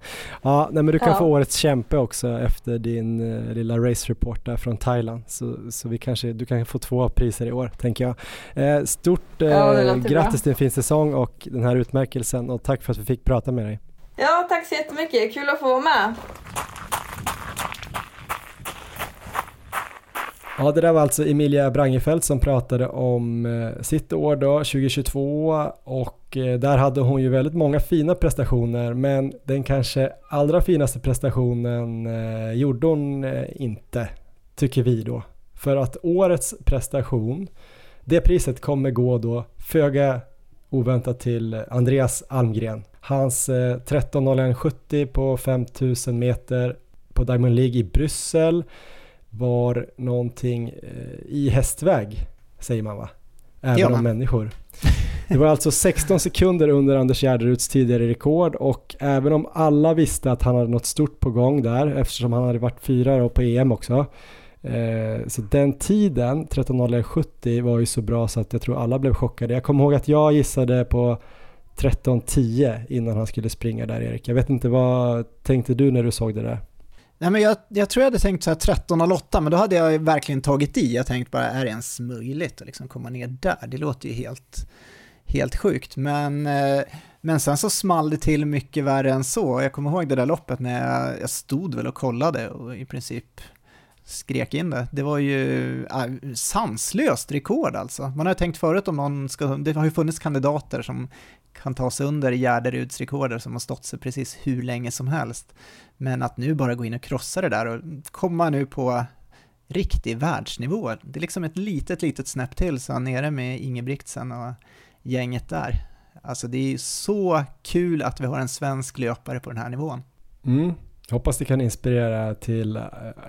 Ja, nej, men du kan ja. få årets kämpe också efter din uh, lilla race report där från Thailand. Så, så vi kanske, du kan få två priser i år, tänker jag. Uh, stort ja, grattis till en fin säsong och den här utmärkelsen och tack för att vi fick prata med dig. Ja, tack så jättemycket. Kul att få vara med. Ja, det där var alltså Emilia Brangefelt som pratade om eh, sitt år då, 2022 och eh, där hade hon ju väldigt många fina prestationer men den kanske allra finaste prestationen eh, gjorde hon inte, tycker vi då. För att årets prestation, det priset kommer gå då föga oväntat till Andreas Almgren. Hans 13.01.70 på 5000 meter på Diamond League i Bryssel var någonting eh, i hästväg, säger man va? Även om människor. Det var alltså 16 sekunder under Anders Gärderuds tidigare rekord och även om alla visste att han hade något stort på gång där eftersom han hade varit fyra på EM också. Eh, så den tiden, 13.01.70 var ju så bra så att jag tror alla blev chockade. Jag kommer ihåg att jag gissade på 13.10 innan han skulle springa där Erik. Jag vet inte vad tänkte du när du såg det där? Nej, men jag, jag tror jag hade tänkt så här 13.08, men då hade jag verkligen tagit i. Jag tänkte bara, är det ens möjligt att liksom komma ner där? Det låter ju helt, helt sjukt. Men, eh, men sen så small det till mycket värre än så. Jag kommer ihåg det där loppet när jag, jag stod väl och kollade och i princip skrek in det. Det var ju äh, sanslöst rekord alltså. Man har tänkt förut om någon ska, det har ju funnits kandidater som kan ta sig under Gärderuds rekorder som har stått sig precis hur länge som helst. Men att nu bara gå in och krossa det där och komma nu på riktig världsnivå. Det är liksom ett litet, litet snäpp till så nere med Ingebrigtsen och gänget där. Alltså det är så kul att vi har en svensk löpare på den här nivån. Mm. Hoppas det kan inspirera till eh,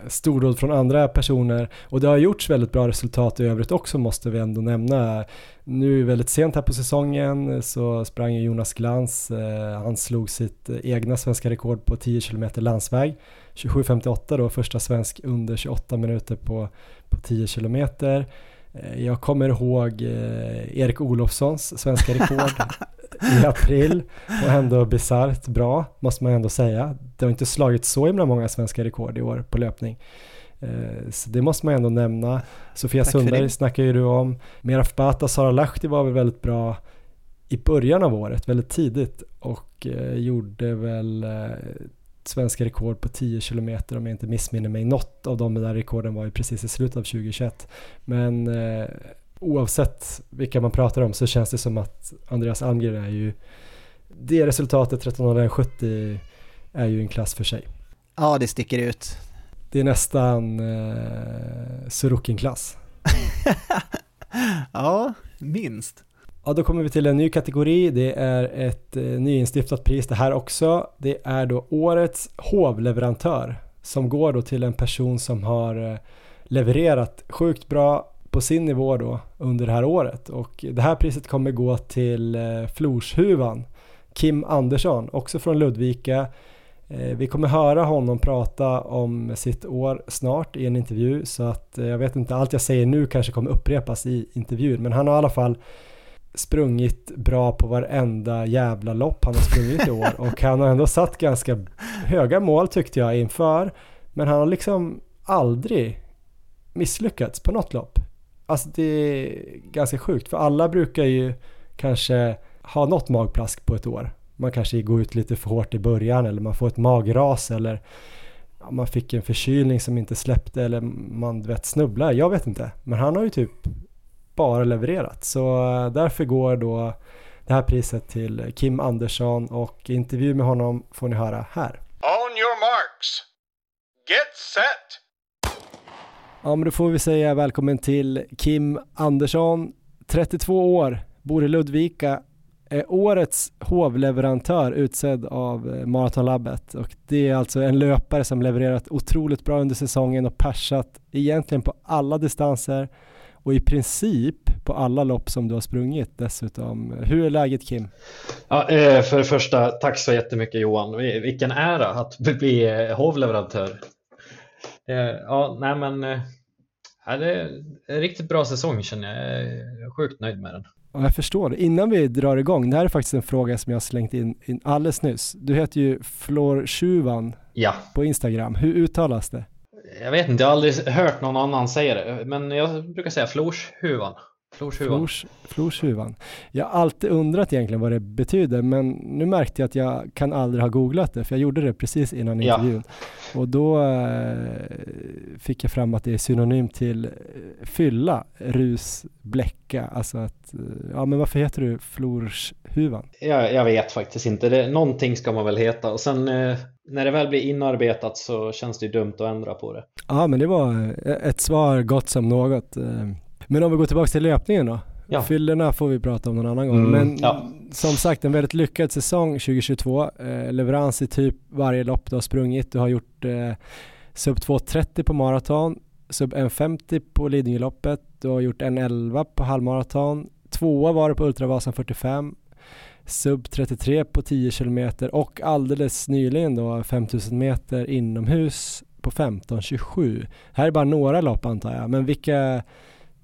stordåd från andra personer och det har gjorts väldigt bra resultat i övrigt också måste vi ändå nämna. Nu väldigt sent här på säsongen så sprang Jonas Glans, eh, han slog sitt egna svenska rekord på 10 km landsväg. 27.58 då, första svensk under 28 minuter på, på 10 km. Eh, jag kommer ihåg Erik Olofssons svenska rekord i april och ändå bisarrt bra måste man ändå säga. Det har inte slagit så himla många svenska rekord i år på löpning. Eh, så det måste man ändå nämna. Sofia Tack Sundberg snackar ju du om. Meraf Bata, Sara Lahti var väl väldigt bra i början av året, väldigt tidigt och eh, gjorde väl eh, svenska rekord på 10 km om jag inte missminner mig. Något av de där rekorden var ju precis i slutet av 2021. Men eh, oavsett vilka man pratar om så känns det som att Andreas Almgren är ju det resultatet 13.70 är ju en klass för sig. Ja, det sticker ut. Det är nästan eh, Sorokin-klass. ja, minst. Ja, då kommer vi till en ny kategori. Det är ett eh, nyinstiftat pris det här också. Det är då årets hovleverantör som går då till en person som har eh, levererat sjukt bra på sin nivå då under det här året och det här priset kommer gå till eh, Florshuvan Kim Andersson, också från Ludvika. Eh, vi kommer höra honom prata om sitt år snart i en intervju så att eh, jag vet inte, allt jag säger nu kanske kommer upprepas i intervjun men han har i alla fall sprungit bra på varenda jävla lopp han har sprungit i år och han har ändå satt ganska höga mål tyckte jag inför men han har liksom aldrig misslyckats på något lopp. Alltså det är ganska sjukt för alla brukar ju kanske ha något magplask på ett år. Man kanske går ut lite för hårt i början eller man får ett magras eller man fick en förkylning som inte släppte eller man vet snubblar. Jag vet inte. Men han har ju typ bara levererat. Så eh, därför går då det här priset till Kim Andersson och intervju med honom får ni höra här. On your marks. Get set. Ja men då får vi säga välkommen till Kim Andersson, 32 år, bor i Ludvika, är årets hovleverantör utsedd av eh, Maratonlabbet och det är alltså en löpare som levererat otroligt bra under säsongen och persat egentligen på alla distanser och i princip på alla lopp som du har sprungit dessutom. Hur är läget Kim? Ja, eh, för det första, tack så jättemycket Johan. Vilken ära att bli eh, hovleverantör. Ja, nej men det är en riktigt bra säsong känner jag. Jag är sjukt nöjd med den. Ja, jag förstår. Innan vi drar igång, det här är faktiskt en fråga som jag slängt in, in alldeles nyss. Du heter ju Flor Tjuvan ja. på Instagram. Hur uttalas det? Jag vet inte, jag har aldrig hört någon annan säga det, men jag brukar säga Florshuvan. Florshuvan. Florshuvan. Jag har alltid undrat egentligen vad det betyder, men nu märkte jag att jag kan aldrig ha googlat det, för jag gjorde det precis innan ja. intervjun. Och då eh, fick jag fram att det är synonym till eh, fylla, rus, bläcka. Alltså att, eh, ja men varför heter du Florshuvan? Jag, jag vet faktiskt inte. Det, någonting ska man väl heta och sen när det väl blir inarbetat så känns det ju dumt att ändra på det. Ja men det var ett svar gott som något. Men om vi går tillbaka till löpningen då. Ja. Fyllorna får vi prata om någon annan gång. Mm, Men ja. som sagt en väldigt lyckad säsong 2022. Eh, leverans i typ varje lopp du har sprungit. Du har gjort eh, sub 2.30 på maraton, sub 1.50 på Lidingöloppet. Du har gjort 1.11 på halvmaraton. Tvåa var det på Ultravasan 45. Sub 33 på 10 km och alldeles nyligen då 5000 meter inomhus på 15.27. Här är bara några lopp antar jag, men vilka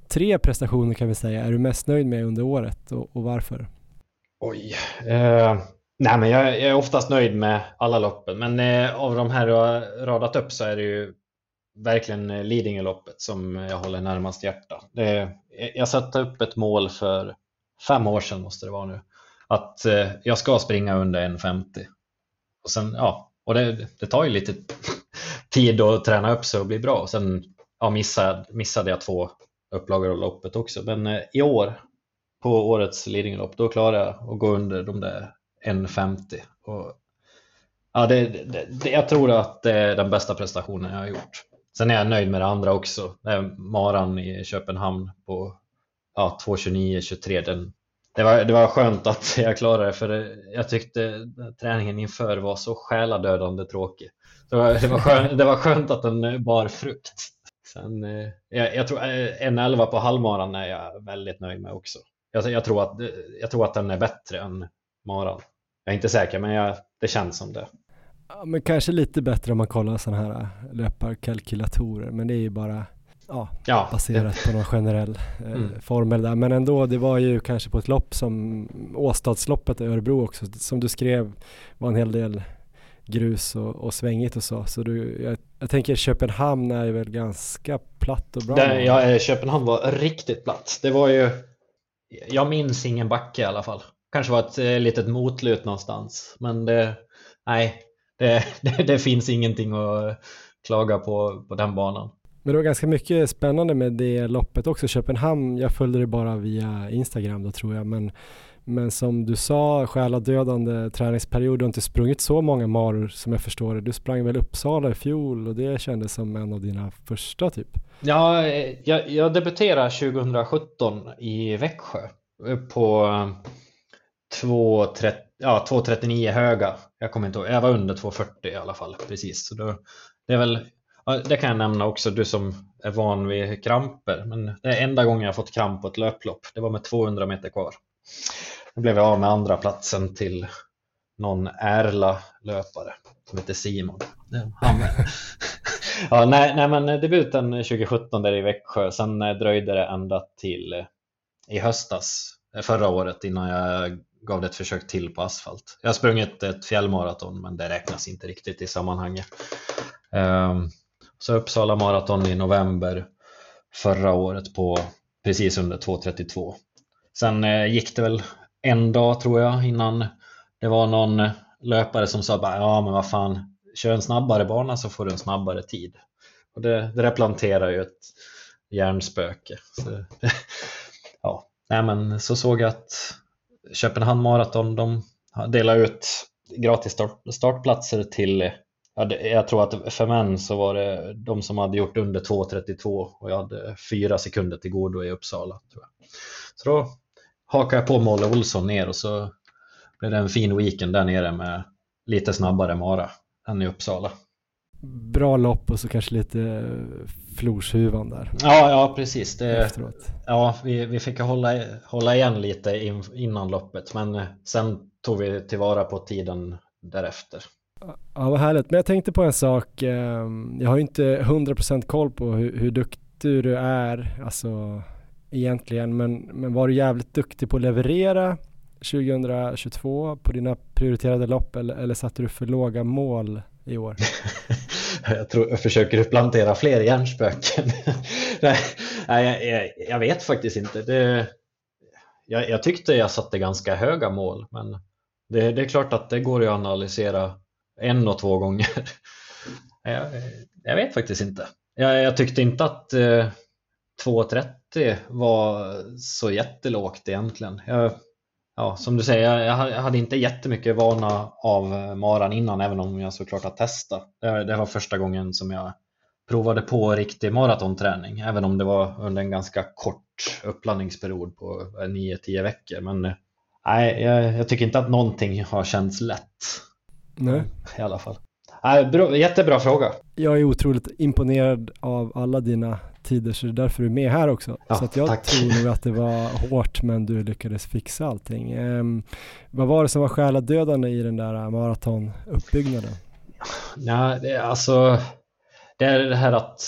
tre prestationer kan vi säga är du mest nöjd med under året och, och varför? Oj. Eh, nej, men jag, jag, är oftast nöjd med alla loppen, men eh, av de här du har radat upp så är det ju verkligen eh, Lidingöloppet som jag håller närmast hjärta. Det, jag satte upp ett mål för fem år sedan måste det vara nu, att eh, jag ska springa under 1.50. Och sen, ja, och det, det tar ju lite tid att träna upp sig och bli bra. Och sen ja, missade, missade jag två upplagor av loppet också. Men eh, i år, på årets Lidingölopp, då klarade jag att gå under de där 1.50. Och, ja, det, det, det, jag tror att det är den bästa prestationen jag har gjort. Sen är jag nöjd med det andra också. Det är Maran i Köpenhamn på ja, 2.29-23. Den, det, var, det var skönt att jag klarade det för jag tyckte träningen inför var så själadödande tråkig. Det var, det var, skönt, det var skönt att den bar frukt. Sen, eh, jag, jag tror eh, en 11 på halvmaran är jag väldigt nöjd med också. Jag, jag, tror att, jag tror att den är bättre än maran. Jag är inte säker, men jag, det känns som det. Ja, men kanske lite bättre om man kollar sådana här löparkalkylatorer, men det är ju bara ja, ja baserat på någon generell eh, mm. formel där. Men ändå, det var ju kanske på ett lopp som Åstadsloppet i Örebro också, som du skrev var en hel del grus och, och svängigt och så. Så du, jag, jag tänker Köpenhamn är väl ganska platt och bra? Det, ja, eh, Köpenhamn var riktigt platt. Det var ju, jag minns ingen backe i alla fall. Kanske var ett eh, litet motlut någonstans. Men det, nej, det, det, det, finns ingenting att klaga på på den banan. Men det var ganska mycket spännande med det loppet också. Köpenhamn, jag följde det bara via Instagram då tror jag. Men men som du sa, själadödande träningsperiod, du har inte sprungit så många maror som jag förstår det. Du sprang väl Uppsala i fjol och det kändes som en av dina första typ? Ja, jag, jag debuterade 2017 i Växjö på eh, 2.39 ja, höga. Jag kommer inte ihåg, jag var under 2.40 i alla fall precis. Så då, det är väl det kan jag nämna också, du som är van vid kramper. Men det är enda gången jag fått kramp på ett löplopp. Det var med 200 meter kvar. Då blev jag av med andra platsen till någon Ärla-löpare som heter Simon. Han, ja, nej, nej, men debuten 2017 där i Växjö, sen dröjde det ända till eh, i höstas, eh, förra året, innan jag gav det ett försök till på asfalt. Jag har sprungit ett fjällmaraton, men det räknas inte riktigt i sammanhanget. Um, så Uppsala maraton i november förra året på precis under 2.32. Sen eh, gick det väl en dag tror jag innan det var någon löpare som sa bara ja men vad fan kör en snabbare bana så får du en snabbare tid. Och det, det där planterar ju ett hjärnspöke. Så, ja. Nej, men så såg jag att Köpenhamn Marathon de delar ut gratis start, startplatser till jag tror att för män så var det de som hade gjort under 2.32 och jag hade fyra sekunder till godo i Uppsala. Tror jag. Så då hakade jag på Molle Olsson ner och så blev det en fin weekend där nere med lite snabbare Mara än i Uppsala. Bra lopp och så kanske lite florshuvan där. Ja, ja precis. Det, ja, vi, vi fick hålla, hålla igen lite in, innan loppet men sen tog vi tillvara på tiden därefter. Ja, vad härligt. Men jag tänkte på en sak. Ehm, jag har ju inte 100% koll på hur, hur duktig du är, alltså egentligen, men, men var du jävligt duktig på att leverera 2022 på dina prioriterade lopp eller, eller satte du för låga mål i år? jag, tror, jag försöker plantera fler hjärnspöken. Nej, jag, jag, jag, vet faktiskt inte. Det, jag, jag, tyckte jag satte ganska höga mål, men det, det är klart att det går att analysera en och två gånger. jag, jag vet faktiskt inte. Jag, jag tyckte inte att eh, 2.30 var så jättelågt egentligen. Jag, ja, som du säger, jag, hade inte jättemycket vana av eh, maran innan, även om jag såklart har testat. Det, det var första gången som jag provade på riktig maratonträning, även om det var under en ganska kort uppladdningsperiod på eh, 9-10 veckor. Men eh, nej, jag, jag, tycker inte att någonting har känts lätt. Nej. I alla fall. Nej, bra, jättebra fråga. Jag är otroligt imponerad av alla dina tider så det är därför du är med här också. Ja, så att jag tack. tror nog att det var hårt men du lyckades fixa allting. Um, vad var det som var själadödande i den där maratonuppbyggnaden? Ja, det är alltså det är det här att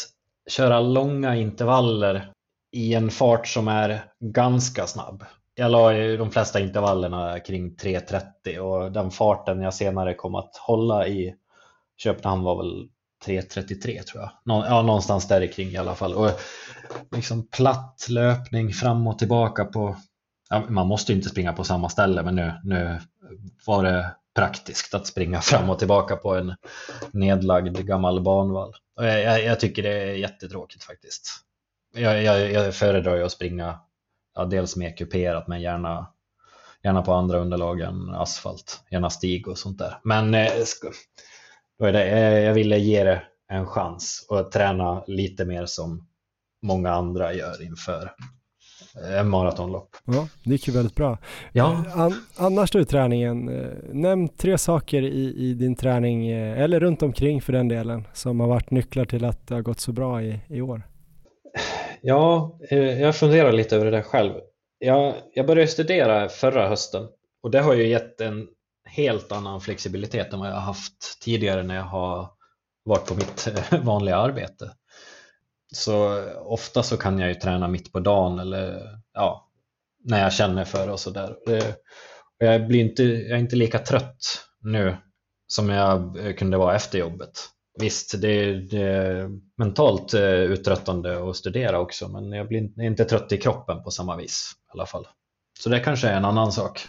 köra långa intervaller i en fart som är ganska snabb. Jag la ju de flesta intervallerna kring 3.30 och den farten jag senare kom att hålla i Köpenhamn var väl 3.33 tror jag. Nå, ja, någonstans där kring i alla fall. Och liksom platt löpning fram och tillbaka på... Ja, man måste ju inte springa på samma ställe men nu, nu var det praktiskt att springa fram och tillbaka på en nedlagd gammal banvall. Och jag, jag, jag tycker det är jättetråkigt faktiskt. Jag, jag, jag föredrar ju att springa ja, dels mer kuperat men gärna, gärna på andra underlag än asfalt, gärna stig och sånt där. Men eh, då är det, eh, jag ville ge det en chans och träna lite mer som många andra gör inför en maratonlopp. Ja, det gick ju väldigt bra. Ja. An annars då i träningen, eh, nämn tre saker i, i din träning, eller runt omkring för den delen, som har varit nycklar till att det har gått så bra i, i år. Ja, eh, jag funderar lite över det där själv. Jag, jag började studera förra hösten och det har ju gett en helt annan flexibilitet än vad jag har haft tidigare när jag har varit på mitt eh, vanliga arbete. Så ofta så kan jag ju träna mitt på dagen eller ja, när jag känner för det och sådär. Eh, jag, blir inte, jag är inte lika trött nu som jag kunde vara efter jobbet. Visst, det är, det är mentalt eh, uttröttande att studera också men jag blir inte trött i kroppen på samma vis i alla fall. Så det kanske är en annan sak.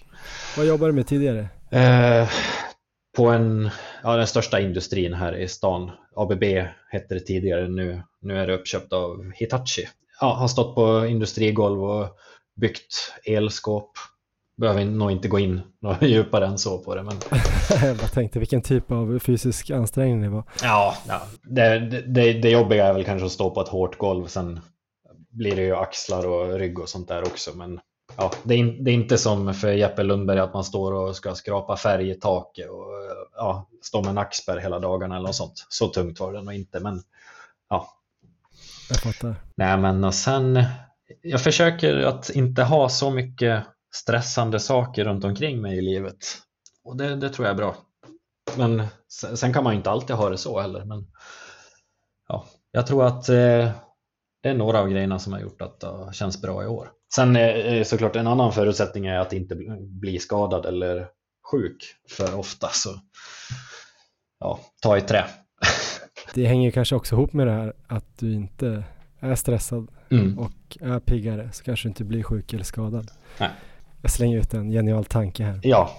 Vad jobbar du med tidigare? Eh, på en, ja, den största industrin här i stan. ABB hette det tidigare, nu, nu är det uppköpt av Hitachi. Ja, har stått på industrigolv och byggt elskåp. Behöver nog inte gå in något djupare än så på det. Men... Jag tänkte vilken typ av fysisk ansträngning det var. Ja, ja. Det, det, det jobbiga är väl kanske att stå på ett hårt golv. Sen blir det ju axlar och rygg och sånt där också. Men ja, det, är, det är inte som för Jeppe Lundberg att man står och ska skrapa färg i taket och ja, stå med nackspärr hela dagarna eller något sånt. Så tungt var det nog inte, men ja. Jag fattar. Nej, men och sen, jag försöker att inte ha så mycket stressande saker runt omkring mig i livet. och det, det tror jag är bra. Men sen kan man inte alltid ha det så heller. Men ja, jag tror att eh, det är några av grejerna som har gjort att det känns bra i år. Sen är såklart en annan förutsättning är att inte bli skadad eller sjuk för ofta. Så ja, ta i trä. Det hänger kanske också ihop med det här att du inte är stressad mm. och är piggare så kanske du inte blir sjuk eller skadad. Nej. Jag slänger ut en genial tanke här. Ja,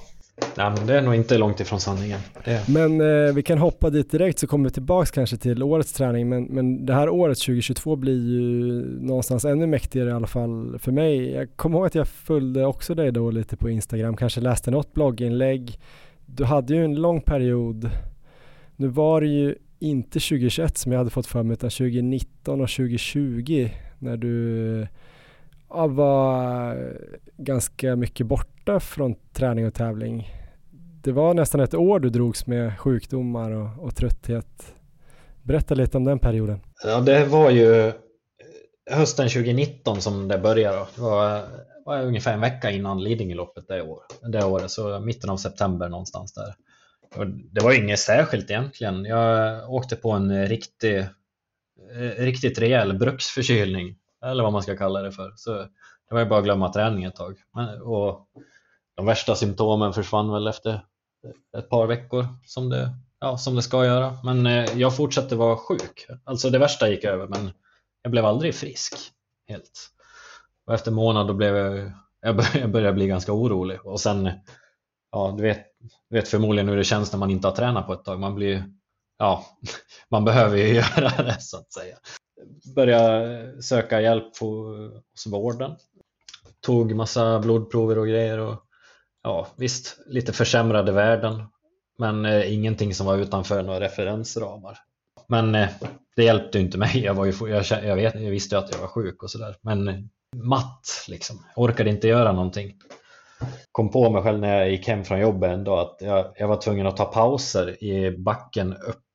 Nej, men det är nog inte långt ifrån sanningen. Det. Men eh, vi kan hoppa dit direkt så kommer vi tillbaks kanske till årets träning. Men, men det här året 2022 blir ju någonstans ännu mäktigare i alla fall för mig. Jag kommer ihåg att jag följde också dig då lite på Instagram, kanske läste något blogginlägg. Du hade ju en lång period. Nu var det ju inte 2021 som jag hade fått för mig utan 2019 och 2020 när du ja, var eh, ganska mycket borta från träning och tävling. Det var nästan ett år du drogs med sjukdomar och, och trötthet. Berätta lite om den perioden. Ja, det var ju eh, hösten 2019 som det började. Det var, var ungefär en vecka innan Lidingöloppet det, år, det året, så mitten av september någonstans där. Och det var inget särskilt egentligen. Jag åkte på en riktig, eh, riktigt rejäl bruksförkylning eller vad man ska kalla det för. Så det var ju bara att glömma träning ett tag. Men, och de värsta symptomen försvann väl efter ett par veckor som det, ja, som det ska göra. Men eh, jag fortsatte vara sjuk. Alltså det värsta gick över men jag blev aldrig frisk helt. Och efter en månad då blev jag, jag började bli ganska orolig och sen ja, du vet, du vet förmodligen hur det känns när man inte har tränat på ett tag. Man blir ja, man behöver ju göra det så att säga började söka hjälp hos vården. Tog massa blodprover och grejer och ja, visst, lite försämrade värden. Men eh, ingenting som var utanför några referensramar. Men eh, det hjälpte inte mig. Jag, var ju, jag, jag, vet, jag visste ju att jag var sjuk och sådär. Men eh, matt liksom. Orkade inte göra någonting. Kom på mig själv när jag gick hem från jobbet en dag att jag, jag var tvungen att ta pauser i backen upp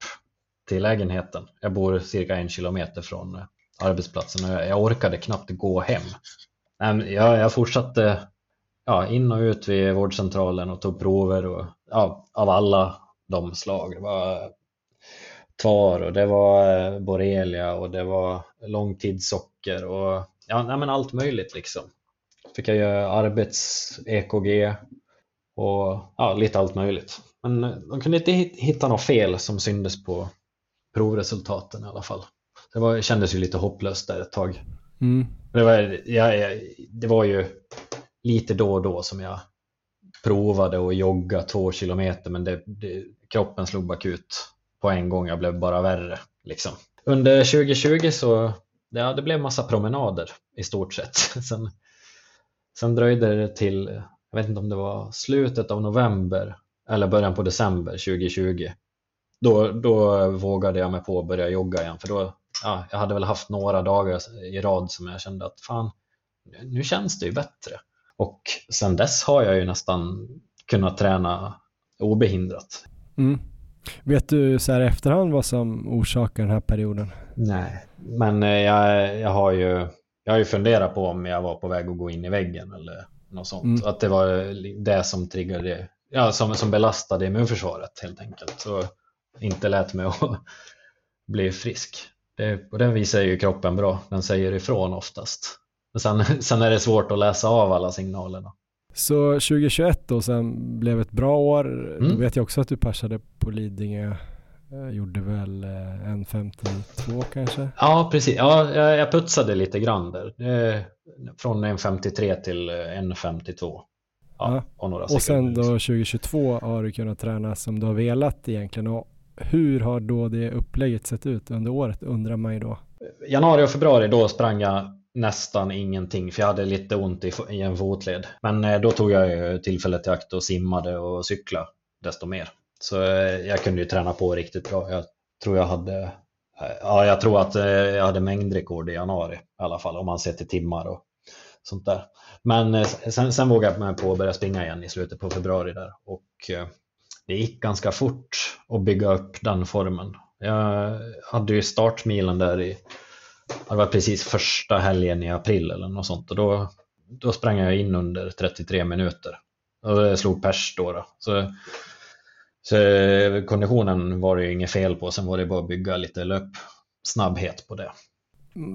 till lägenheten. Jag bor cirka en kilometer från eh, arbetsplatsen och jag orkade knappt gå hem. Jag, jag fortsatte ja, in och ut vid vårdcentralen och tog prover och, ja, av alla de slag. Det var eh, TVAR och det var eh, borrelia och det var långtidssocker och ja, nej, men allt möjligt liksom. Fick jag göra arbets-EKG och ja, lite allt möjligt. Men de kunde inte hitta något fel som syndes på provresultaten i alla fall. Det var, kändes ju lite hopplöst där ett tag. Mm. Det, var, jag, det var ju lite då och då som jag provade att jogga två kilometer men det, det, kroppen slog bakut på en gång. Jag blev bara värre. Liksom. Under 2020 så ja, det blev massa promenader i stort sett. Sen, sen dröjde det till, jag vet inte om det var slutet av november eller början på december 2020 då, då vågade jag mig på att börja jogga igen för då, ja, jag hade väl haft några dagar i rad som jag kände att fan, nu känns det ju bättre. Och sen dess har jag ju nästan kunnat träna obehindrat. Mm. Vet du så här efterhand vad som orsakar den här perioden? Nej, men eh, jag, jag, har ju, jag har ju funderat på om jag var på väg att gå in i väggen eller något sånt. Mm. Att det var det som triggade, ja, som, som belastade immunförsvaret helt enkelt. Så inte lät mig att bli frisk. Det, och den visar ju kroppen bra, den säger ifrån oftast. Men sen, sen är det svårt att läsa av alla signalerna. Så 2021 då sen blev ett bra år. Mm. Då vet jag också att du passade på Lidingö. Jag gjorde väl eh, en 52 kanske? Ja, precis. Ja, jag putsade lite grann där. Från en 53 till en 52. Ja, ja. Och, och sen då 2022 har du kunnat träna som du har velat egentligen. Och hur har då det upplägget sett ut under året undrar man ju då. Januari och februari då sprang jag nästan ingenting för jag hade lite ont i, i en fotled. Men eh, då tog jag tillfället i akt och simmade och cykla desto mer. Så eh, jag kunde ju träna på riktigt bra. Jag tror jag hade eh, Ja, jag tror att eh, jag hade mängdrekord i januari i alla fall om man ser till timmar och sånt där. Men eh, sen, sen vågade jag mig på att börja springa igen i slutet på februari där och eh, det gick ganska fort att bygga upp den formen. Jag hade ju startmilen där i, det var precis första helgen i april eller något sånt och då, då sprang jag in under 33 minuter. Och det slog pers då. då. Så, så konditionen var det ju inget fel på, sen var det bara att bygga lite löpsnabbhet på det.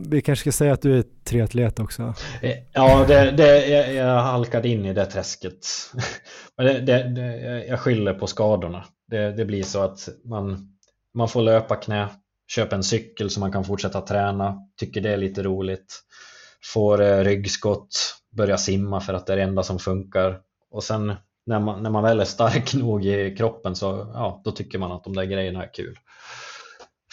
Vi kanske ska säga att du är triatlet också. Eh, ja, det, det, jag, jag halkade in i det träsket. det, det, jag skyller på skadorna. Det, det blir så att man, man får löpa knä, köpa en cykel så man kan fortsätta träna, tycker det är lite roligt, får eh, ryggskott, börja simma för att det är det enda som funkar. Och sen när man, när man väl är stark nog i kroppen så ja, då tycker man att de där grejerna är kul.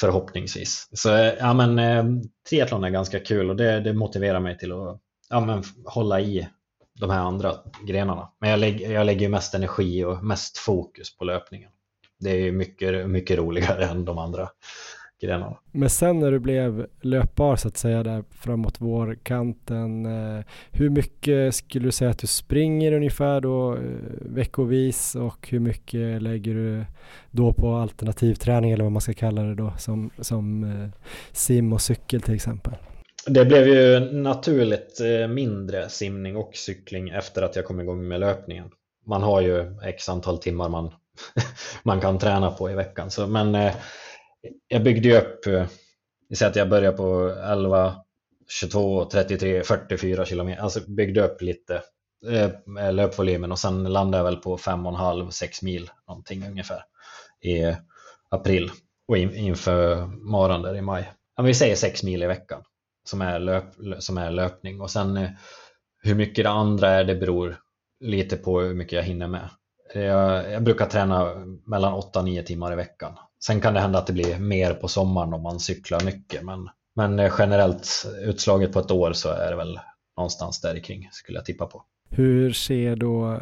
Förhoppningsvis. Så eh, ja, men, eh, triathlon är ganska kul och det, det motiverar mig till att ja, men, hålla i de här andra grenarna. Men jag lägger, jag lägger mest energi och mest fokus på löpningen. Det är mycket, mycket roligare än de andra grenarna. Men sen när du blev löpbar så att säga där framåt vårkanten, eh, hur mycket skulle du säga att du springer ungefär då eh, veckovis och hur mycket lägger du då på alternativträning eller vad man ska kalla det då som, som eh, sim och cykel till exempel? Det blev ju naturligt mindre simning och cykling efter att jag kom igång med löpningen. Man har ju x antal timmar man, man kan träna på i veckan. Så, men jag byggde ju upp, eh, vi säger att jag började på 11, 22, 33, 44 kilometer, alltså byggde upp lite eh, löpvolymen och sen landade jag väl på 5,5-6 mil någonting ungefär i april och in, inför maran där i maj. Ja, vi säger 6 mil i veckan som är, löp, som är löpning och sen eh, hur mycket det andra är det beror lite på hur mycket jag hinner med. Jag, jag brukar träna mellan 8-9 timmar i veckan Sen kan det hända att det blir mer på sommaren om man cyklar mycket, men, men generellt utslaget på ett år så är det väl någonstans där kring skulle jag tippa på. Hur ser då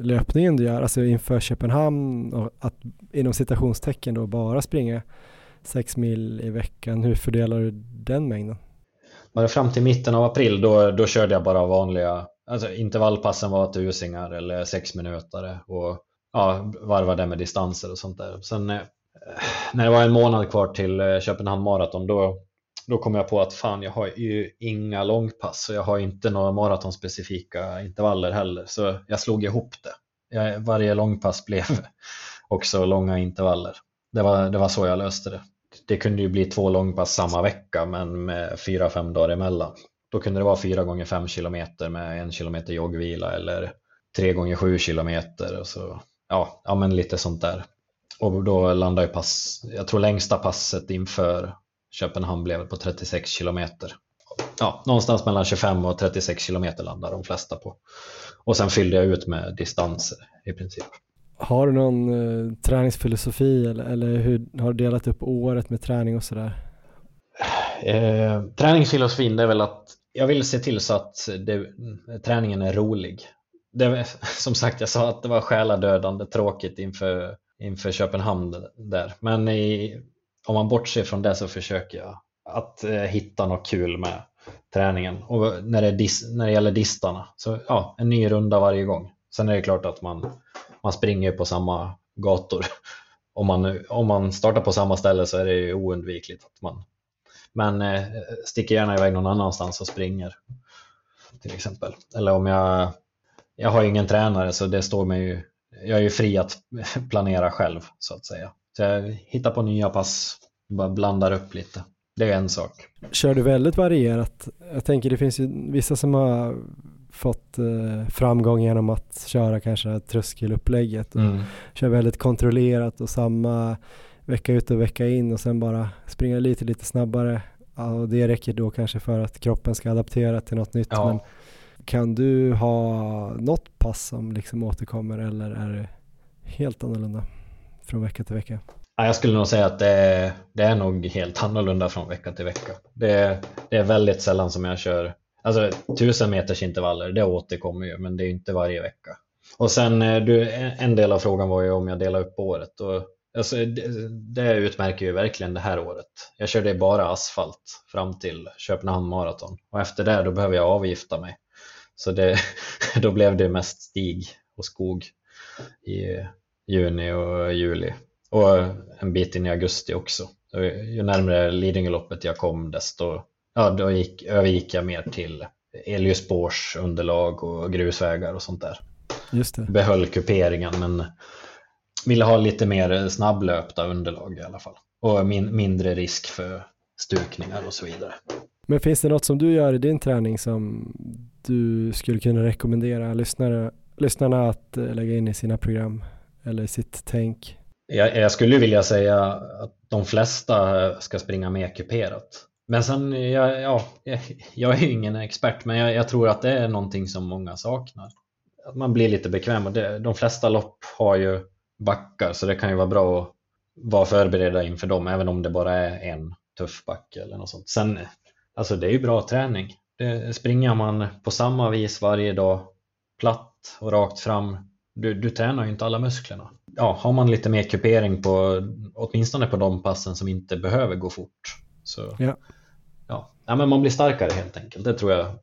löpningen du gör, alltså inför Köpenhamn och att inom citationstecken då bara springa sex mil i veckan, hur fördelar du den mängden? Bara fram till mitten av april då, då körde jag bara vanliga, alltså intervallpassen var tusingar eller sex minuter och ja, varvade med distanser och sånt där. Sen när det var en månad kvar till eh, Köpenhamn Marathon då, då kom jag på att fan jag har ju inga långpass och jag har inte några maratonspecifika intervaller heller så jag slog ihop det. Jag, varje långpass blev också långa intervaller. Det var, det var så jag löste det. Det kunde ju bli två långpass samma vecka men med fyra, fem dagar emellan. Då kunde det vara fyra gånger fem kilometer med en kilometer joggvila eller tre gånger sju kilometer och så ja, ja men lite sånt där. Och då landar ju pass, jag tror längsta passet inför Köpenhamn blev på 36 kilometer. Ja, någonstans mellan 25 och 36 kilometer landar de flesta på. Och sen fyllde jag ut med distanser i princip. Har du någon eh, träningsfilosofi eller, eller hur har du delat upp året med träning och sådär? Eh, träningsfilosofin är väl att jag vill se till så att det, träningen är rolig. Det, som sagt, jag sa att det var själadödande tråkigt inför inför Köpenhamn där. Men i, om man bortser från det så försöker jag att eh, hitta något kul med träningen. Och när det, dis, när det gäller distarna, så ja, en ny runda varje gång. Sen är det klart att man, man springer på samma gator. Om man, om man startar på samma ställe så är det ju oundvikligt att man men eh, sticker gärna iväg någon annanstans och springer till exempel. Eller om jag, jag har ingen tränare så det står mig ju jag är ju fri att planera själv så att säga. Så jag hittar på nya pass, bara blandar upp lite. Det är en sak. Kör du väldigt varierat? Jag tänker det finns ju vissa som har fått eh, framgång genom att köra kanske tröskelupplägget och mm. kör väldigt kontrollerat och samma vecka ut och vecka in och sen bara springa lite lite snabbare. Ja, och det räcker då kanske för att kroppen ska adaptera till något nytt. Ja. Men kan du ha något pass som liksom återkommer eller är det helt annorlunda från vecka till vecka? Jag skulle nog säga att det är, det är nog helt annorlunda från vecka till vecka. Det är, det är väldigt sällan som jag kör Alltså tusen meters intervaller, det återkommer ju, men det är inte varje vecka. Och sen, eh, du, en del av frågan var ju om jag delar upp året. Och, alltså, det, det utmärker ju verkligen det här året. Jag körde bara asfalt fram till Köpenhamn Marathon och efter det då behöver jag avgifta mig. Så det, då blev det mest stig och skog i juni och juli. Och en bit in i augusti också. Ju närmare Lidingöloppet jag kom desto ja, då gick, övergick jag mer till elljusspårsunderlag och grusvägar och sånt där. Just det. behöll kuperingen men ville ha lite mer snabblöpta underlag i alla fall. Och min, mindre risk för stukningar och så vidare. Men finns det något som du gör i din träning som du skulle kunna rekommendera lyssnare, lyssnarna att eh, lägga in i sina program eller sitt tänk? Jag, jag skulle vilja säga att de flesta ska springa mer kuperat. Men sen, jag, ja, jag, jag är ju ingen expert, men jag, jag, tror att det är någonting som många saknar. Att man blir lite bekväm och det, de flesta lopp har ju backar så det kan ju vara bra att vara förberedda inför dem, även om det bara är en tuff backe eller något sånt. Sen, alltså det är ju bra träning. Det, springer man på samma vis varje dag, platt och rakt fram, du, du tränar ju inte alla musklerna. Ja, har man lite mer kupering på, åtminstone på de passen som inte behöver gå fort, så Ja. ja. ja men man blir starkare helt enkelt. Det tror jag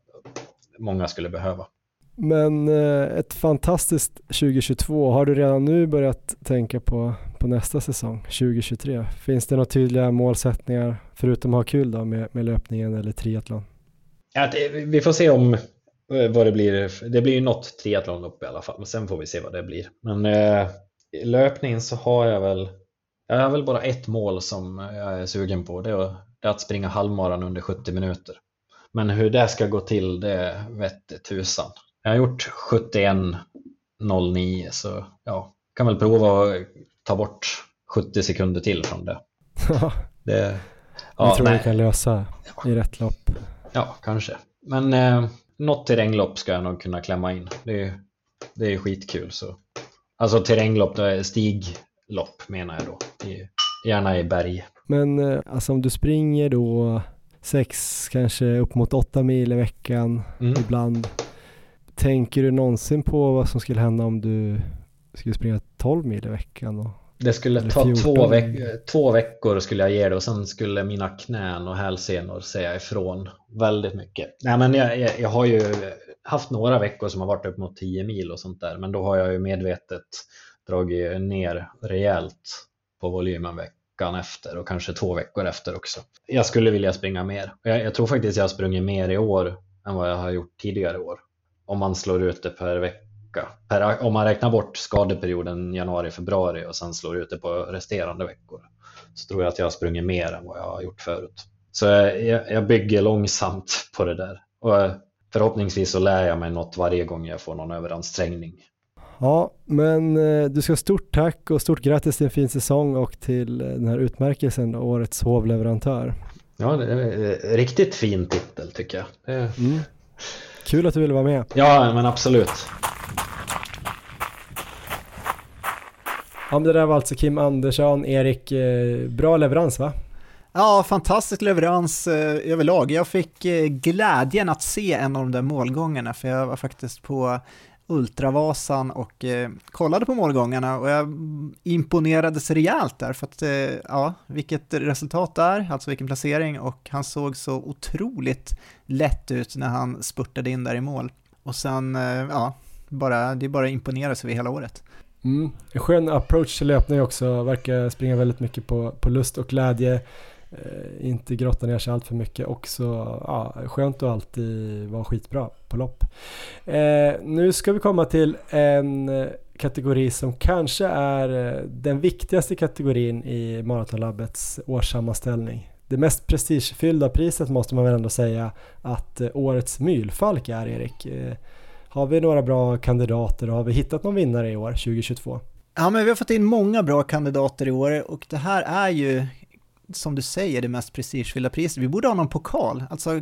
många skulle behöva. Men eh, ett fantastiskt 2022. Har du redan nu börjat tänka på, på nästa säsong, 2023? Finns det några tydliga målsättningar, förutom att ha kul då med, med löpningen eller triathlon? Ja, det, vi får se om eh, vad det blir. Det blir ju något triathlonlopp i alla fall, men sen får vi se vad det blir. Men eh, i löpningen så har jag väl jag har väl bara ett mål som jag är sugen på. Det är, det är att springa halvmaran under 70 minuter. Men hur det ska gå till, det vette tusan. Jag har gjort 71.09 så ja, kan väl prova att ta bort 70 sekunder till från det. det jag tror nej. du kan lösa i rätt lopp. Ja, kanske. Men eh, något terränglopp ska jag nog kunna klämma in. Det är, det är skitkul. Så. Alltså terränglopp, det är stiglopp menar jag då. I, gärna i berg. Men eh, alltså om du springer då sex, kanske upp mot åtta mil i veckan mm. ibland. Tänker du någonsin på vad som skulle hända om du skulle springa 12 mil i veckan? Och, det skulle ta två, veck två veckor skulle jag ge det och sen skulle mina knän och hälsenor säga ifrån väldigt mycket. Nej, men jag, jag, jag, har ju haft några veckor som har varit upp mot 10 mil och sånt där, men då har jag ju medvetet dragit ner rejält på volymen veckan efter och kanske två veckor efter också. Jag skulle vilja springa mer. Jag, jag tror faktiskt jag har sprungit mer i år än vad jag har gjort tidigare år. Om man slår ut det per vecka. Per, om man räknar bort skadeperioden januari-februari och sen slår ut det på resterande veckor så tror jag att jag har sprungit mer än vad jag har gjort förut. Så jag, jag bygger långsamt på det där. Och förhoppningsvis så lär jag mig något varje gång jag får någon överansträngning. Ja, men eh, du ska stort tack och stort grattis till en fin säsong och till eh, den här utmärkelsen, då, Årets hovleverantör. Ja, det är en riktigt fin titel tycker jag. Mm. Kul att du ville vara med. Ja, men absolut. Ja, men det där var alltså Kim Andersson. Erik, eh, bra leverans va? Ja, fantastisk leverans eh, överlag. Jag fick eh, glädjen att se en av de där målgångarna, för jag var faktiskt på Ultravasan och eh, kollade på målgångarna och jag imponerades rejält där för att, eh, ja, vilket resultat där, alltså vilken placering och han såg så otroligt lätt ut när han spurtade in där i mål. Och sen, eh, ja, bara, det är bara imponeras över hela året. Mm. En skön approach till löpning också, verkar springa väldigt mycket på, på lust och glädje. Eh, inte grotta ner sig allt för mycket. Också ja, skönt att alltid vara skitbra på lopp. Eh, nu ska vi komma till en kategori som kanske är eh, den viktigaste kategorin i Maratonlabbets årssammanställning. Det mest prestigefyllda priset måste man väl ändå säga att eh, årets mylfalk är, Erik. Eh, har vi några bra kandidater och har vi hittat någon vinnare i år, 2022? Ja, men vi har fått in många bra kandidater i år och det här är ju som du säger, det mest prestigefyllda priset. Vi borde ha någon pokal. Alltså,